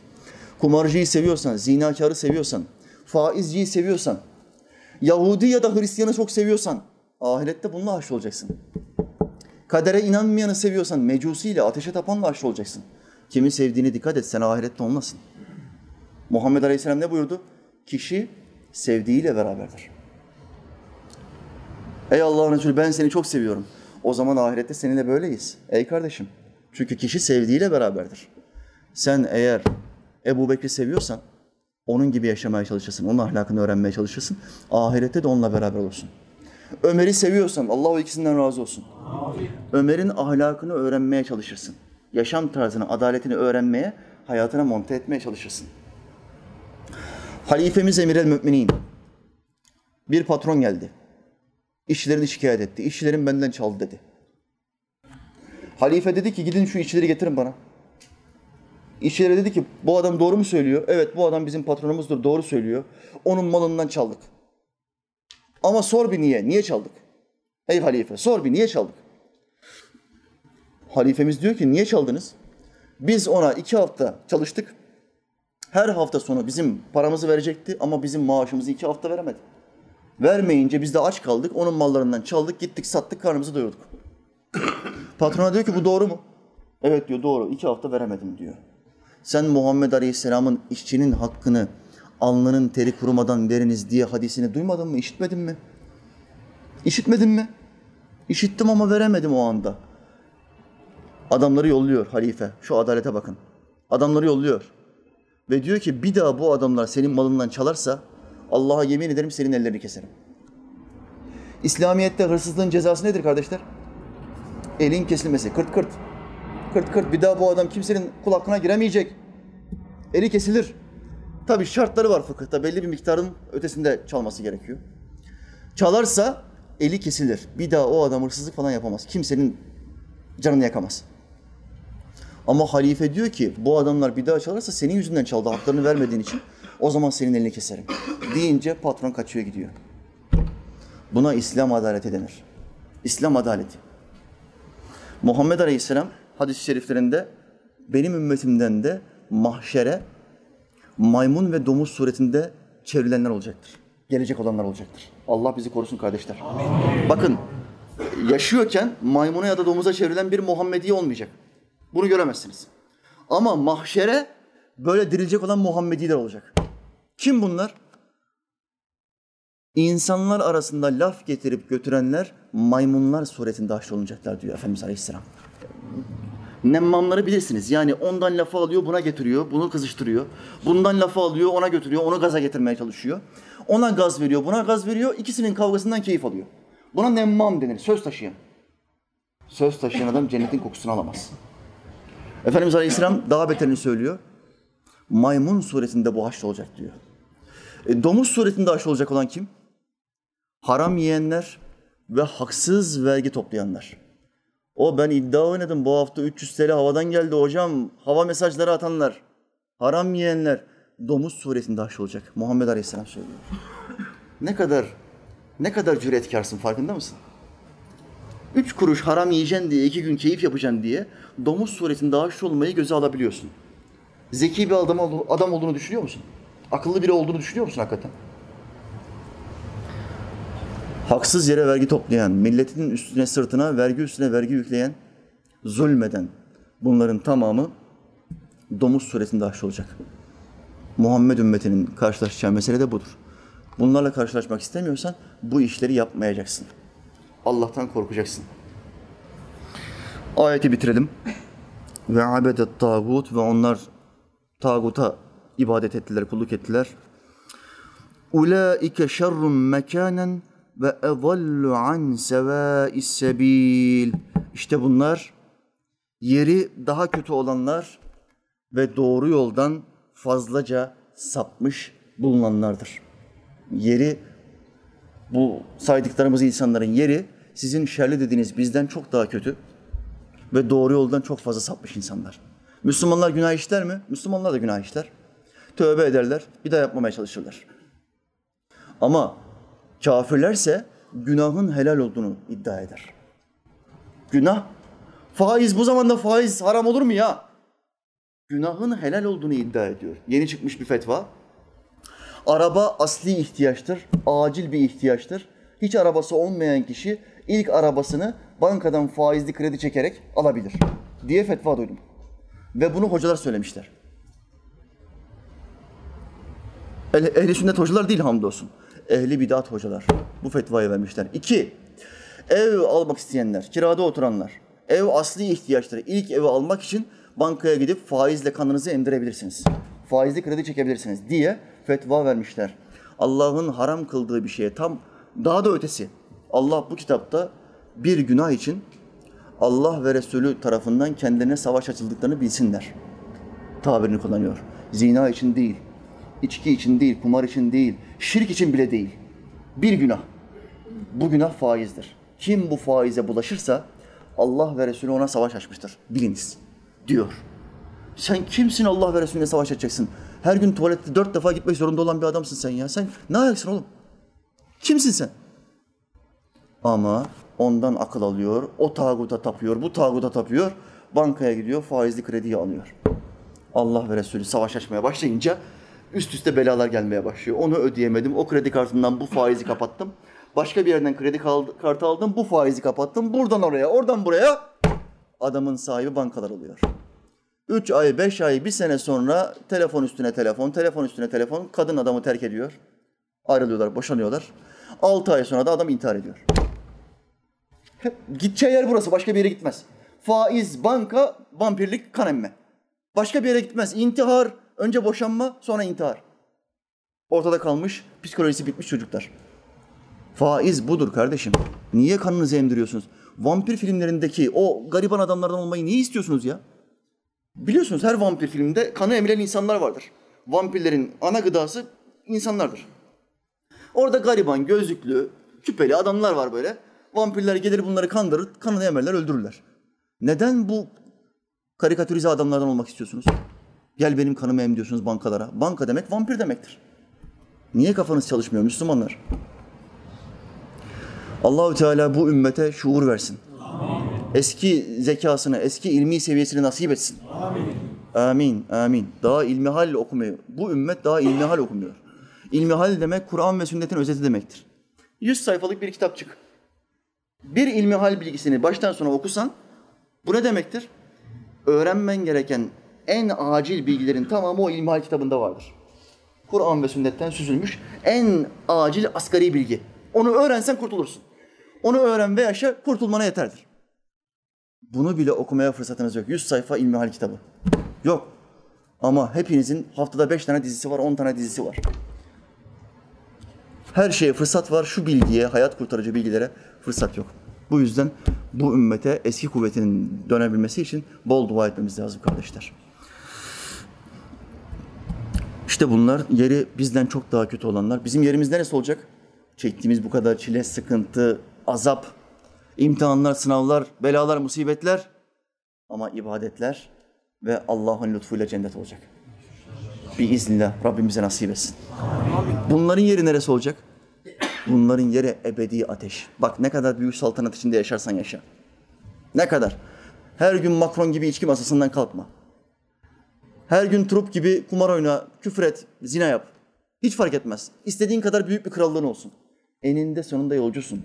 Kumarcıyı seviyorsan, zinakarı seviyorsan, faizciyi seviyorsan, Yahudi ya da Hristiyanı çok seviyorsan ahirette bununla haşr olacaksın. Kadere inanmayanı seviyorsan mecusiyle, ateşe tapanla haşr olacaksın. Kimi sevdiğine dikkat et, sen ahirette olmasın. Muhammed Aleyhisselam ne buyurdu? Kişi sevdiğiyle beraberdir. Ey Allah'ın Resulü ben seni çok seviyorum. O zaman ahirette seninle böyleyiz. Ey kardeşim. Çünkü kişi sevdiğiyle beraberdir. Sen eğer Ebu Bekir'i seviyorsan onun gibi yaşamaya çalışırsın. Onun ahlakını öğrenmeye çalışırsın. Ahirette de onunla beraber olursun. Ömer'i seviyorsan Allah o ikisinden razı olsun. Ömer'in ahlakını öğrenmeye çalışırsın. Yaşam tarzını, adaletini öğrenmeye, hayatına monte etmeye çalışırsın. Halifemiz Emir el Müminin. Bir patron geldi. İşçilerini şikayet etti. İşçilerim benden çaldı dedi. Halife dedi ki gidin şu işçileri getirin bana. İşçilere dedi ki bu adam doğru mu söylüyor? Evet bu adam bizim patronumuzdur doğru söylüyor. Onun malından çaldık. Ama sor bir niye? Niye çaldık? Ey halife sor bir niye çaldık? Halifemiz diyor ki niye çaldınız? Biz ona iki hafta çalıştık. Her hafta sonu bizim paramızı verecekti ama bizim maaşımızı iki hafta veremedi. Vermeyince biz de aç kaldık. Onun mallarından çaldık, gittik, sattık, karnımızı doyurduk. *coughs* Patrona diyor ki bu doğru mu? Evet diyor doğru. İki hafta veremedim diyor. Sen Muhammed Aleyhisselam'ın işçinin hakkını alnının teri kurumadan veriniz diye hadisini duymadın mı? İşitmedin mi? İşitmedin mi? İşittim ama veremedim o anda. Adamları yolluyor halife. Şu adalete bakın. Adamları yolluyor. Ve diyor ki bir daha bu adamlar senin malından çalarsa Allah'a yemin ederim senin ellerini keserim. İslamiyet'te hırsızlığın cezası nedir kardeşler? Elin kesilmesi. Kırt kırt. Kırt kırt. Bir daha bu adam kimsenin kul giremeyecek. Eli kesilir. Tabii şartları var fıkıhta. Belli bir miktarın ötesinde çalması gerekiyor. Çalarsa eli kesilir. Bir daha o adam hırsızlık falan yapamaz. Kimsenin canını yakamaz. Ama halife diyor ki bu adamlar bir daha çalarsa senin yüzünden çaldı haklarını vermediğin için o zaman senin elini keserim. Deyince patron kaçıyor gidiyor. Buna İslam adaleti denir. İslam adaleti. Muhammed Aleyhisselam hadis-i şeriflerinde benim ümmetimden de mahşere maymun ve domuz suretinde çevrilenler olacaktır. Gelecek olanlar olacaktır. Allah bizi korusun kardeşler. Amin. Bakın yaşıyorken maymuna ya da domuza çevrilen bir Muhammedi olmayacak. Bunu göremezsiniz. Ama mahşere böyle dirilecek olan Muhammediler olacak. Kim bunlar? İnsanlar arasında laf getirip götürenler maymunlar suretinde haşrolunacaklar diyor Efendimiz Aleyhisselam. Nemmamları bilirsiniz. Yani ondan lafı alıyor, buna getiriyor, bunu kızıştırıyor. Bundan lafı alıyor, ona götürüyor, onu gaza getirmeye çalışıyor. Ona gaz veriyor, buna gaz veriyor. İkisinin kavgasından keyif alıyor. Buna nemmam denir, söz taşıyan. Söz taşıyan adam cennetin kokusunu alamaz. Efendimiz Aleyhisselam daha beterini söylüyor. Maymun suretinde bu haşr olacak diyor. E, domuz suretinde haşr olacak olan kim? Haram yiyenler ve haksız vergi toplayanlar. O ben iddia oynadım bu hafta 300 TL havadan geldi hocam. Hava mesajları atanlar. Haram yiyenler. Domuz suretinde haşr olacak. Muhammed Aleyhisselam söylüyor. Ne kadar ne kadar cüretkarsın farkında mısın? Üç kuruş haram yiyeceksin diye, iki gün keyif yapacaksın diye domuz suretinde haşr olmayı göze alabiliyorsun. Zeki bir adam, adam olduğunu düşünüyor musun? Akıllı biri olduğunu düşünüyor musun hakikaten? Haksız yere vergi toplayan, milletinin üstüne sırtına vergi üstüne vergi yükleyen, zulmeden bunların tamamı domuz suretinde haşr. Muhammed ümmetinin karşılaşacağı mesele de budur. Bunlarla karşılaşmak istemiyorsan bu işleri yapmayacaksın. Allah'tan korkacaksın. Ayeti bitirelim. Ve abedet tağut ve onlar tağuta ibadet ettiler, kulluk ettiler. Ulaike şerrun mekanen ve ezallu an sevâis sebil. İşte bunlar yeri daha kötü olanlar ve doğru yoldan fazlaca sapmış bulunanlardır. Yeri bu saydıklarımız insanların yeri sizin şerli dediğiniz bizden çok daha kötü ve doğru yoldan çok fazla sapmış insanlar. Müslümanlar günah işler mi? Müslümanlar da günah işler. Tövbe ederler, bir daha yapmamaya çalışırlar. Ama kafirlerse günahın helal olduğunu iddia eder. Günah, faiz bu zamanda faiz haram olur mu ya? Günahın helal olduğunu iddia ediyor. Yeni çıkmış bir fetva. Araba asli ihtiyaçtır, acil bir ihtiyaçtır. Hiç arabası olmayan kişi ilk arabasını bankadan faizli kredi çekerek alabilir diye fetva duydum. Ve bunu hocalar söylemişler. Ehli, sünnet hocalar değil hamdolsun. Ehli bidat hocalar bu fetvayı vermişler. İki, ev almak isteyenler, kirada oturanlar, ev asli ihtiyaçları. İlk evi almak için bankaya gidip faizle kanınızı emdirebilirsiniz. Faizli kredi çekebilirsiniz diye fetva vermişler. Allah'ın haram kıldığı bir şeye tam daha da ötesi. Allah bu kitapta bir günah için Allah ve Resulü tarafından kendilerine savaş açıldıklarını bilsinler. Tabirini kullanıyor. Zina için değil, içki için değil, kumar için değil, şirk için bile değil. Bir günah. Bu günah faizdir. Kim bu faize bulaşırsa Allah ve Resulü ona savaş açmıştır. Biliniz diyor. Sen kimsin Allah ve Resulüne savaş açacaksın? Her gün tuvalette dört defa gitmek zorunda olan bir adamsın sen ya. Sen ne ayaksın oğlum? Kimsin sen? Ama ondan akıl alıyor, o tağuta tapıyor, bu tağuta tapıyor, bankaya gidiyor, faizli krediyi alıyor. Allah ve Resulü savaş açmaya başlayınca üst üste belalar gelmeye başlıyor. Onu ödeyemedim, o kredi kartından bu faizi kapattım. Başka bir yerden kredi kartı aldım, bu faizi kapattım. Buradan oraya, oradan buraya adamın sahibi bankalar oluyor. Üç ay, beş ay, bir sene sonra telefon üstüne telefon, telefon üstüne telefon, kadın adamı terk ediyor. Ayrılıyorlar, boşanıyorlar. Altı ay sonra da adam intihar ediyor. Hep gideceği yer burası, başka bir yere gitmez. Faiz, banka, vampirlik, kan emme. Başka bir yere gitmez. İntihar, önce boşanma, sonra intihar. Ortada kalmış, psikolojisi bitmiş çocuklar. Faiz budur kardeşim. Niye kanınızı emdiriyorsunuz? Vampir filmlerindeki o gariban adamlardan olmayı niye istiyorsunuz ya? Biliyorsunuz her vampir filminde kanı emilen insanlar vardır. Vampirlerin ana gıdası insanlardır. Orada gariban, gözlüklü, küpeli adamlar var böyle. Vampirler gelir bunları kandırır, kanını emerler, öldürürler. Neden bu karikatürize adamlardan olmak istiyorsunuz? Gel benim kanımı em diyorsunuz bankalara. Banka demek vampir demektir. Niye kafanız çalışmıyor Müslümanlar? Allahü Teala bu ümmete şuur versin. Amin. Eski zekasını, eski ilmi seviyesini nasip etsin. Amin. Amin, amin. Daha ilmihal okumuyor. Bu ümmet daha ilmihal okumuyor. İlmihal demek Kur'an ve sünnetin özeti demektir. 100 sayfalık bir kitapçık. Bir ilmihal bilgisini baştan sona okusan bu ne demektir? Öğrenmen gereken en acil bilgilerin tamamı o ilmihal kitabında vardır. Kur'an ve sünnetten süzülmüş en acil asgari bilgi. Onu öğrensen kurtulursun. Onu öğren ve yaşa, kurtulmana yeterdir. Bunu bile okumaya fırsatınız yok. 100 sayfa ilmihal kitabı. Yok. Ama hepinizin haftada 5 tane dizisi var, 10 tane dizisi var. Her şeye fırsat var. Şu bilgiye, hayat kurtarıcı bilgilere fırsat yok. Bu yüzden bu ümmete eski kuvvetinin dönebilmesi için bol dua etmemiz lazım kardeşler. İşte bunlar yeri bizden çok daha kötü olanlar. Bizim yerimiz neresi olacak? Çektiğimiz bu kadar çile, sıkıntı, azap, imtihanlar, sınavlar, belalar, musibetler ama ibadetler ve Allah'ın lütfuyla cennet olacak. Bir iznillah Rabbimize nasip etsin. Bunların yeri neresi olacak? Bunların yeri ebedi ateş. Bak ne kadar büyük saltanat içinde yaşarsan yaşa. Ne kadar. Her gün Macron gibi içki masasından kalkma. Her gün trup gibi kumar oyna, küfür et, zina yap. Hiç fark etmez. İstediğin kadar büyük bir krallığın olsun. Eninde sonunda yolcusun.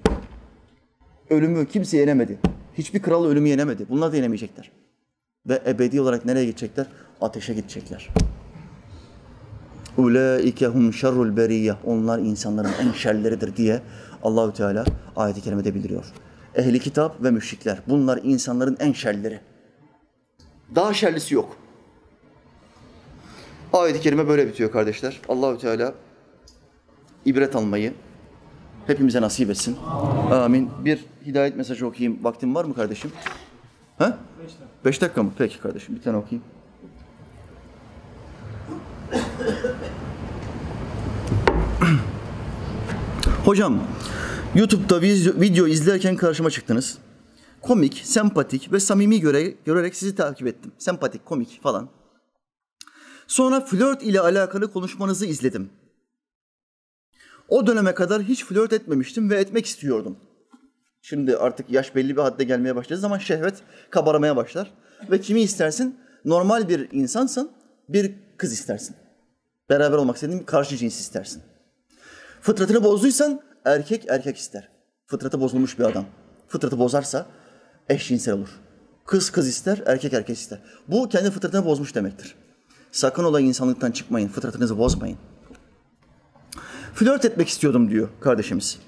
Ölümü kimse yenemedi. Hiçbir kral ölümü yenemedi. Bunlar da yenemeyecekler. Ve ebedi olarak nereye gidecekler? Ateşe gidecekler. Ulaike hum şerrul beriyye. Onlar insanların en şerleridir diye Allahü Teala ayet-i kerimede bildiriyor. Ehli kitap ve müşrikler. Bunlar insanların en şerleri. Daha şerlisi yok. Ayet-i kerime böyle bitiyor kardeşler. Allahü Teala ibret almayı hepimize nasip etsin. Amin. Amin. Bir hidayet mesajı okuyayım. Vaktin var mı kardeşim? Ha? Beş dakika. Beş dakika mı? Peki kardeşim. Bir tane okuyayım. *clears throat* Hocam, YouTube'da video izlerken karşıma çıktınız. Komik, sempatik ve samimi göre, görerek sizi takip ettim. Sempatik, komik falan. Sonra flört ile alakalı konuşmanızı izledim. O döneme kadar hiç flört etmemiştim ve etmek istiyordum. Şimdi artık yaş belli bir hadde gelmeye başladığı zaman şehvet kabarmaya başlar. Ve kimi istersin? Normal bir insansın, bir kız istersin. Beraber olmak istediğin karşı cins istersin. Fıtratını bozduysan erkek erkek ister. Fıtratı bozulmuş bir adam. Fıtratı bozarsa eşcinsel olur. Kız kız ister, erkek erkek ister. Bu kendi fıtratını bozmuş demektir. Sakın ola insanlıktan çıkmayın, fıtratınızı bozmayın. Flört etmek istiyordum diyor kardeşimiz.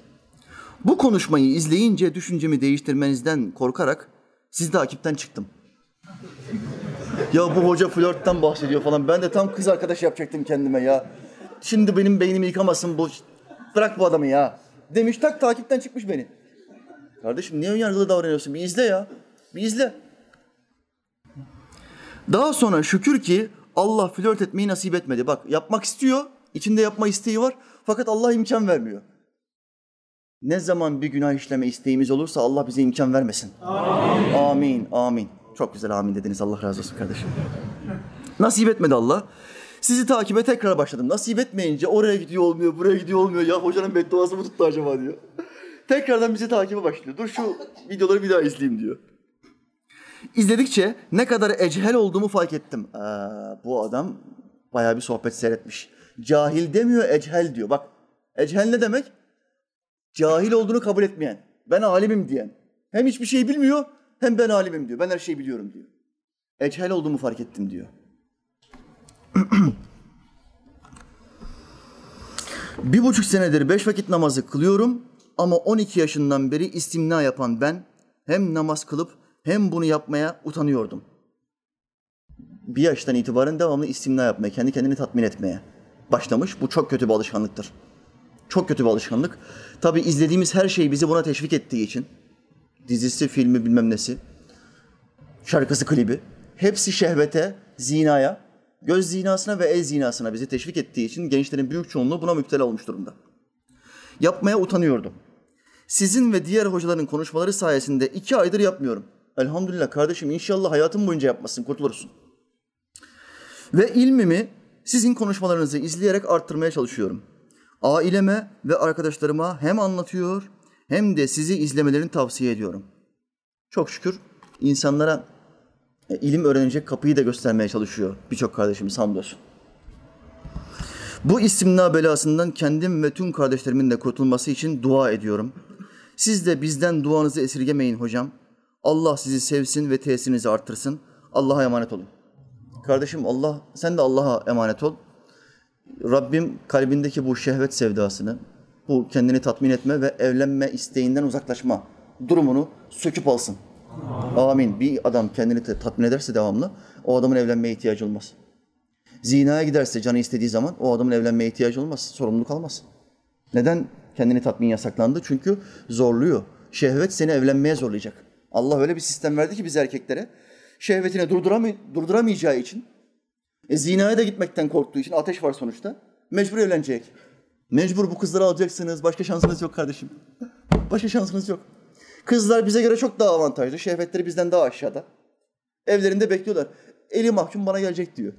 Bu konuşmayı izleyince düşüncemi değiştirmenizden korkarak siz takipten çıktım. Ya bu hoca flörtten bahsediyor falan. Ben de tam kız arkadaş yapacaktım kendime ya. Şimdi benim beynimi yıkamasın bu. Bırak bu adamı ya. Demiş tak takipten çıkmış beni. Kardeşim niye önyargılı davranıyorsun? Bir izle ya. Bir izle. Daha sonra şükür ki Allah flört etmeyi nasip etmedi. Bak yapmak istiyor. içinde yapma isteği var. Fakat Allah imkan vermiyor. Ne zaman bir günah işleme isteğimiz olursa Allah bize imkan vermesin. Amin. Amin. Amin. Çok güzel amin dediniz. Allah razı olsun kardeşim. Nasip etmedi Allah. Sizi takibe tekrar başladım. Nasip etmeyince oraya gidiyor olmuyor, buraya gidiyor olmuyor. Ya hocanın bedduası mı tuttu acaba diyor. Tekrardan bizi takibe başlıyor. Dur şu videoları bir daha izleyeyim diyor. İzledikçe ne kadar echel olduğumu fark ettim. Aa, bu adam bayağı bir sohbet seyretmiş. Cahil demiyor, echel diyor. Bak, echel ne demek? Cahil olduğunu kabul etmeyen, ben alimim diyen. Hem hiçbir şey bilmiyor, hem ben alimim diyor. Ben her şeyi biliyorum diyor. Echel olduğumu fark ettim diyor. *clears throat* bir buçuk senedir beş vakit namazı kılıyorum ama 12 yaşından beri istimna yapan ben hem namaz kılıp hem bunu yapmaya utanıyordum. Bir yaştan itibaren devamlı istimna yapmaya, kendi kendini tatmin etmeye başlamış. Bu çok kötü bir alışkanlıktır. Çok kötü bir alışkanlık. Tabi izlediğimiz her şey bizi buna teşvik ettiği için, dizisi, filmi bilmem nesi, şarkısı, klibi, hepsi şehvete, zinaya, göz zinasına ve el zinasına bizi teşvik ettiği için gençlerin büyük çoğunluğu buna müptela olmuş durumda. Yapmaya utanıyordum. Sizin ve diğer hocaların konuşmaları sayesinde iki aydır yapmıyorum. Elhamdülillah kardeşim inşallah hayatım boyunca yapmasın, kurtulursun. Ve ilmimi sizin konuşmalarınızı izleyerek arttırmaya çalışıyorum. Aileme ve arkadaşlarıma hem anlatıyor hem de sizi izlemelerini tavsiye ediyorum. Çok şükür insanlara e, ilim öğrenecek kapıyı da göstermeye çalışıyor birçok kardeşimiz hamdolsun. Bu istimna belasından kendim ve tüm kardeşlerimin de kurtulması için dua ediyorum. Siz de bizden duanızı esirgemeyin hocam. Allah sizi sevsin ve tesirinizi arttırsın. Allah'a emanet olun. Kardeşim Allah, sen de Allah'a emanet ol. Rabbim kalbindeki bu şehvet sevdasını, bu kendini tatmin etme ve evlenme isteğinden uzaklaşma durumunu söküp alsın. Amin. Bir adam kendini tatmin ederse devamlı o adamın evlenmeye ihtiyacı olmaz. Zinaya giderse canı istediği zaman o adamın evlenmeye ihtiyacı olmaz. Sorumluluk almaz. Neden kendini tatmin yasaklandı? Çünkü zorluyor. Şehvet seni evlenmeye zorlayacak. Allah öyle bir sistem verdi ki biz erkeklere. Şehvetini durduramay durduramayacağı için, e, zinaya da gitmekten korktuğu için ateş var sonuçta. Mecbur evlenecek. Mecbur bu kızları alacaksınız. Başka şansınız yok kardeşim. Başka şansınız yok. Kızlar bize göre çok daha avantajlı. Şehvetleri bizden daha aşağıda. Evlerinde bekliyorlar. Eli mahkum bana gelecek diyor.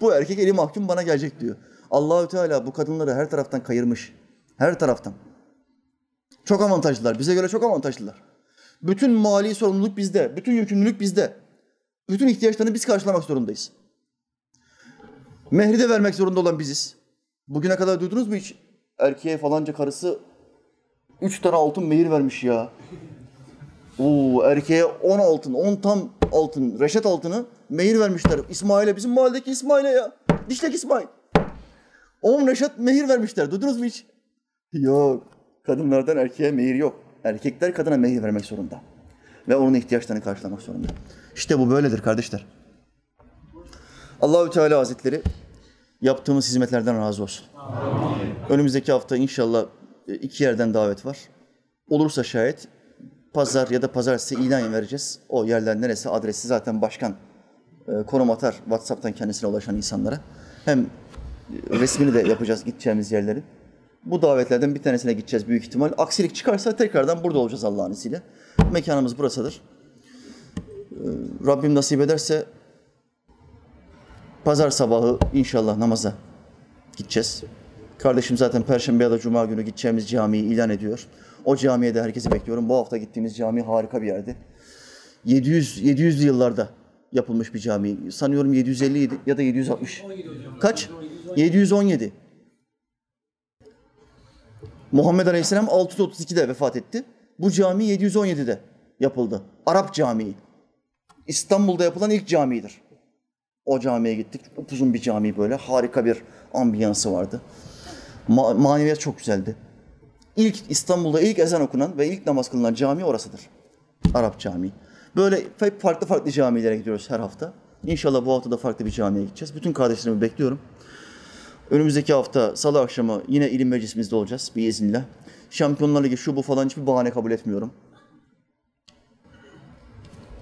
Bu erkek eli mahkum bana gelecek diyor. Allahü Teala bu kadınları her taraftan kayırmış. Her taraftan. Çok avantajlılar. Bize göre çok avantajlılar. Bütün mali sorumluluk bizde. Bütün yükümlülük bizde. Bütün ihtiyaçlarını biz karşılamak zorundayız. Mehri de vermek zorunda olan biziz. Bugüne kadar duydunuz mu hiç? Erkeğe falanca karısı üç tane altın mehir vermiş ya. Oo, erkeğe on altın, on tam altın, reşet altını mehir vermişler. İsmail'e, bizim mahalledeki İsmail'e ya. Dişlek İsmail. On reşet mehir vermişler. Duydunuz mu hiç? Yok. Kadınlardan erkeğe mehir yok. Erkekler kadına mehir vermek zorunda. Ve onun ihtiyaçlarını karşılamak zorunda. İşte bu böyledir kardeşler. Allahü Teala Hazretleri yaptığımız hizmetlerden razı olsun. Amin. Önümüzdeki hafta inşallah e, iki yerden davet var. Olursa şayet pazar ya da pazartesi ilan vereceğiz. O yerler neresi adresi zaten başkan e, konum atar WhatsApp'tan kendisine ulaşan insanlara. Hem e, resmini de yapacağız gideceğimiz yerleri. Bu davetlerden bir tanesine gideceğiz büyük ihtimal. Aksilik çıkarsa tekrardan burada olacağız Allah'ın izniyle. Mekanımız burasıdır. Rabbim nasip ederse Pazar sabahı inşallah namaza gideceğiz. Kardeşim zaten Perşembe ya da Cuma günü gideceğimiz camiyi ilan ediyor. O camiye de herkesi bekliyorum. Bu hafta gittiğimiz cami harika bir yerdi. 700 700'lü yıllarda yapılmış bir cami. Sanıyorum 750 ya da 760. Kaç? 717. Muhammed Aleyhisselam 632'de vefat etti. Bu cami 717'de yapıldı. Arap Camii. İstanbul'da yapılan ilk camidir. O camiye gittik. Upuzun bir cami böyle. Harika bir ambiyansı vardı. Ma- maneviyat çok güzeldi. İlk İstanbul'da ilk ezan okunan ve ilk namaz kılınan cami orasıdır. Arap Camii. Böyle farklı farklı camilere gidiyoruz her hafta. İnşallah bu hafta da farklı bir camiye gideceğiz. Bütün kardeşlerimi bekliyorum. Önümüzdeki hafta salı akşamı yine ilim meclisimizde olacağız biiznillah. Şampiyonlar Ligi şu bu falan hiçbir bahane kabul etmiyorum.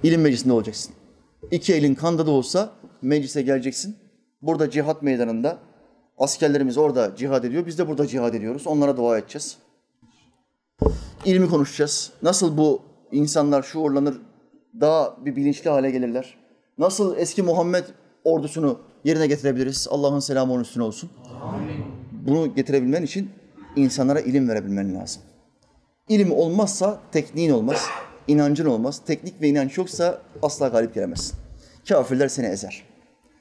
İlim meclisinde olacaksın. İki elin kanda da olsa meclise geleceksin. Burada cihat meydanında askerlerimiz orada cihad ediyor. Biz de burada cihad ediyoruz. Onlara dua edeceğiz. İlmi konuşacağız. Nasıl bu insanlar şuurlanır, daha bir bilinçli hale gelirler? Nasıl eski Muhammed ordusunu yerine getirebiliriz? Allah'ın selamı onun üstüne olsun. Bunu getirebilmen için insanlara ilim verebilmen lazım. İlim olmazsa tekniğin olmaz, inancın olmaz. Teknik ve inanç yoksa asla galip gelemezsin. Kafirler seni ezer.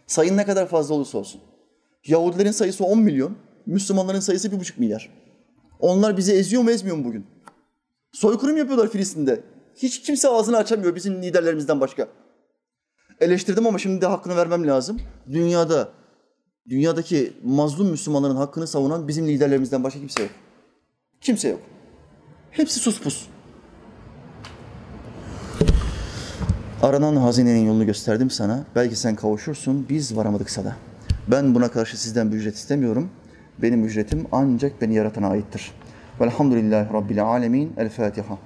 Sayın ne kadar fazla olursa olsun. Yahudilerin sayısı 10 milyon, Müslümanların sayısı 1,5 milyar. Onlar bizi eziyor mu ezmiyor mu bugün? Soykırım yapıyorlar Filistin'de. Hiç kimse ağzını açamıyor bizim liderlerimizden başka. Eleştirdim ama şimdi de hakkını vermem lazım. Dünyada, dünyadaki mazlum Müslümanların hakkını savunan bizim liderlerimizden başka kimse yok. Kimse yok. Hepsi sus pus. Aranan hazinenin yolunu gösterdim sana. Belki sen kavuşursun, biz varamadıksa da. Ben buna karşı sizden bir ücret istemiyorum. Benim ücretim ancak beni yaratana aittir. Velhamdülillahi Rabbil alemin. El Fatiha.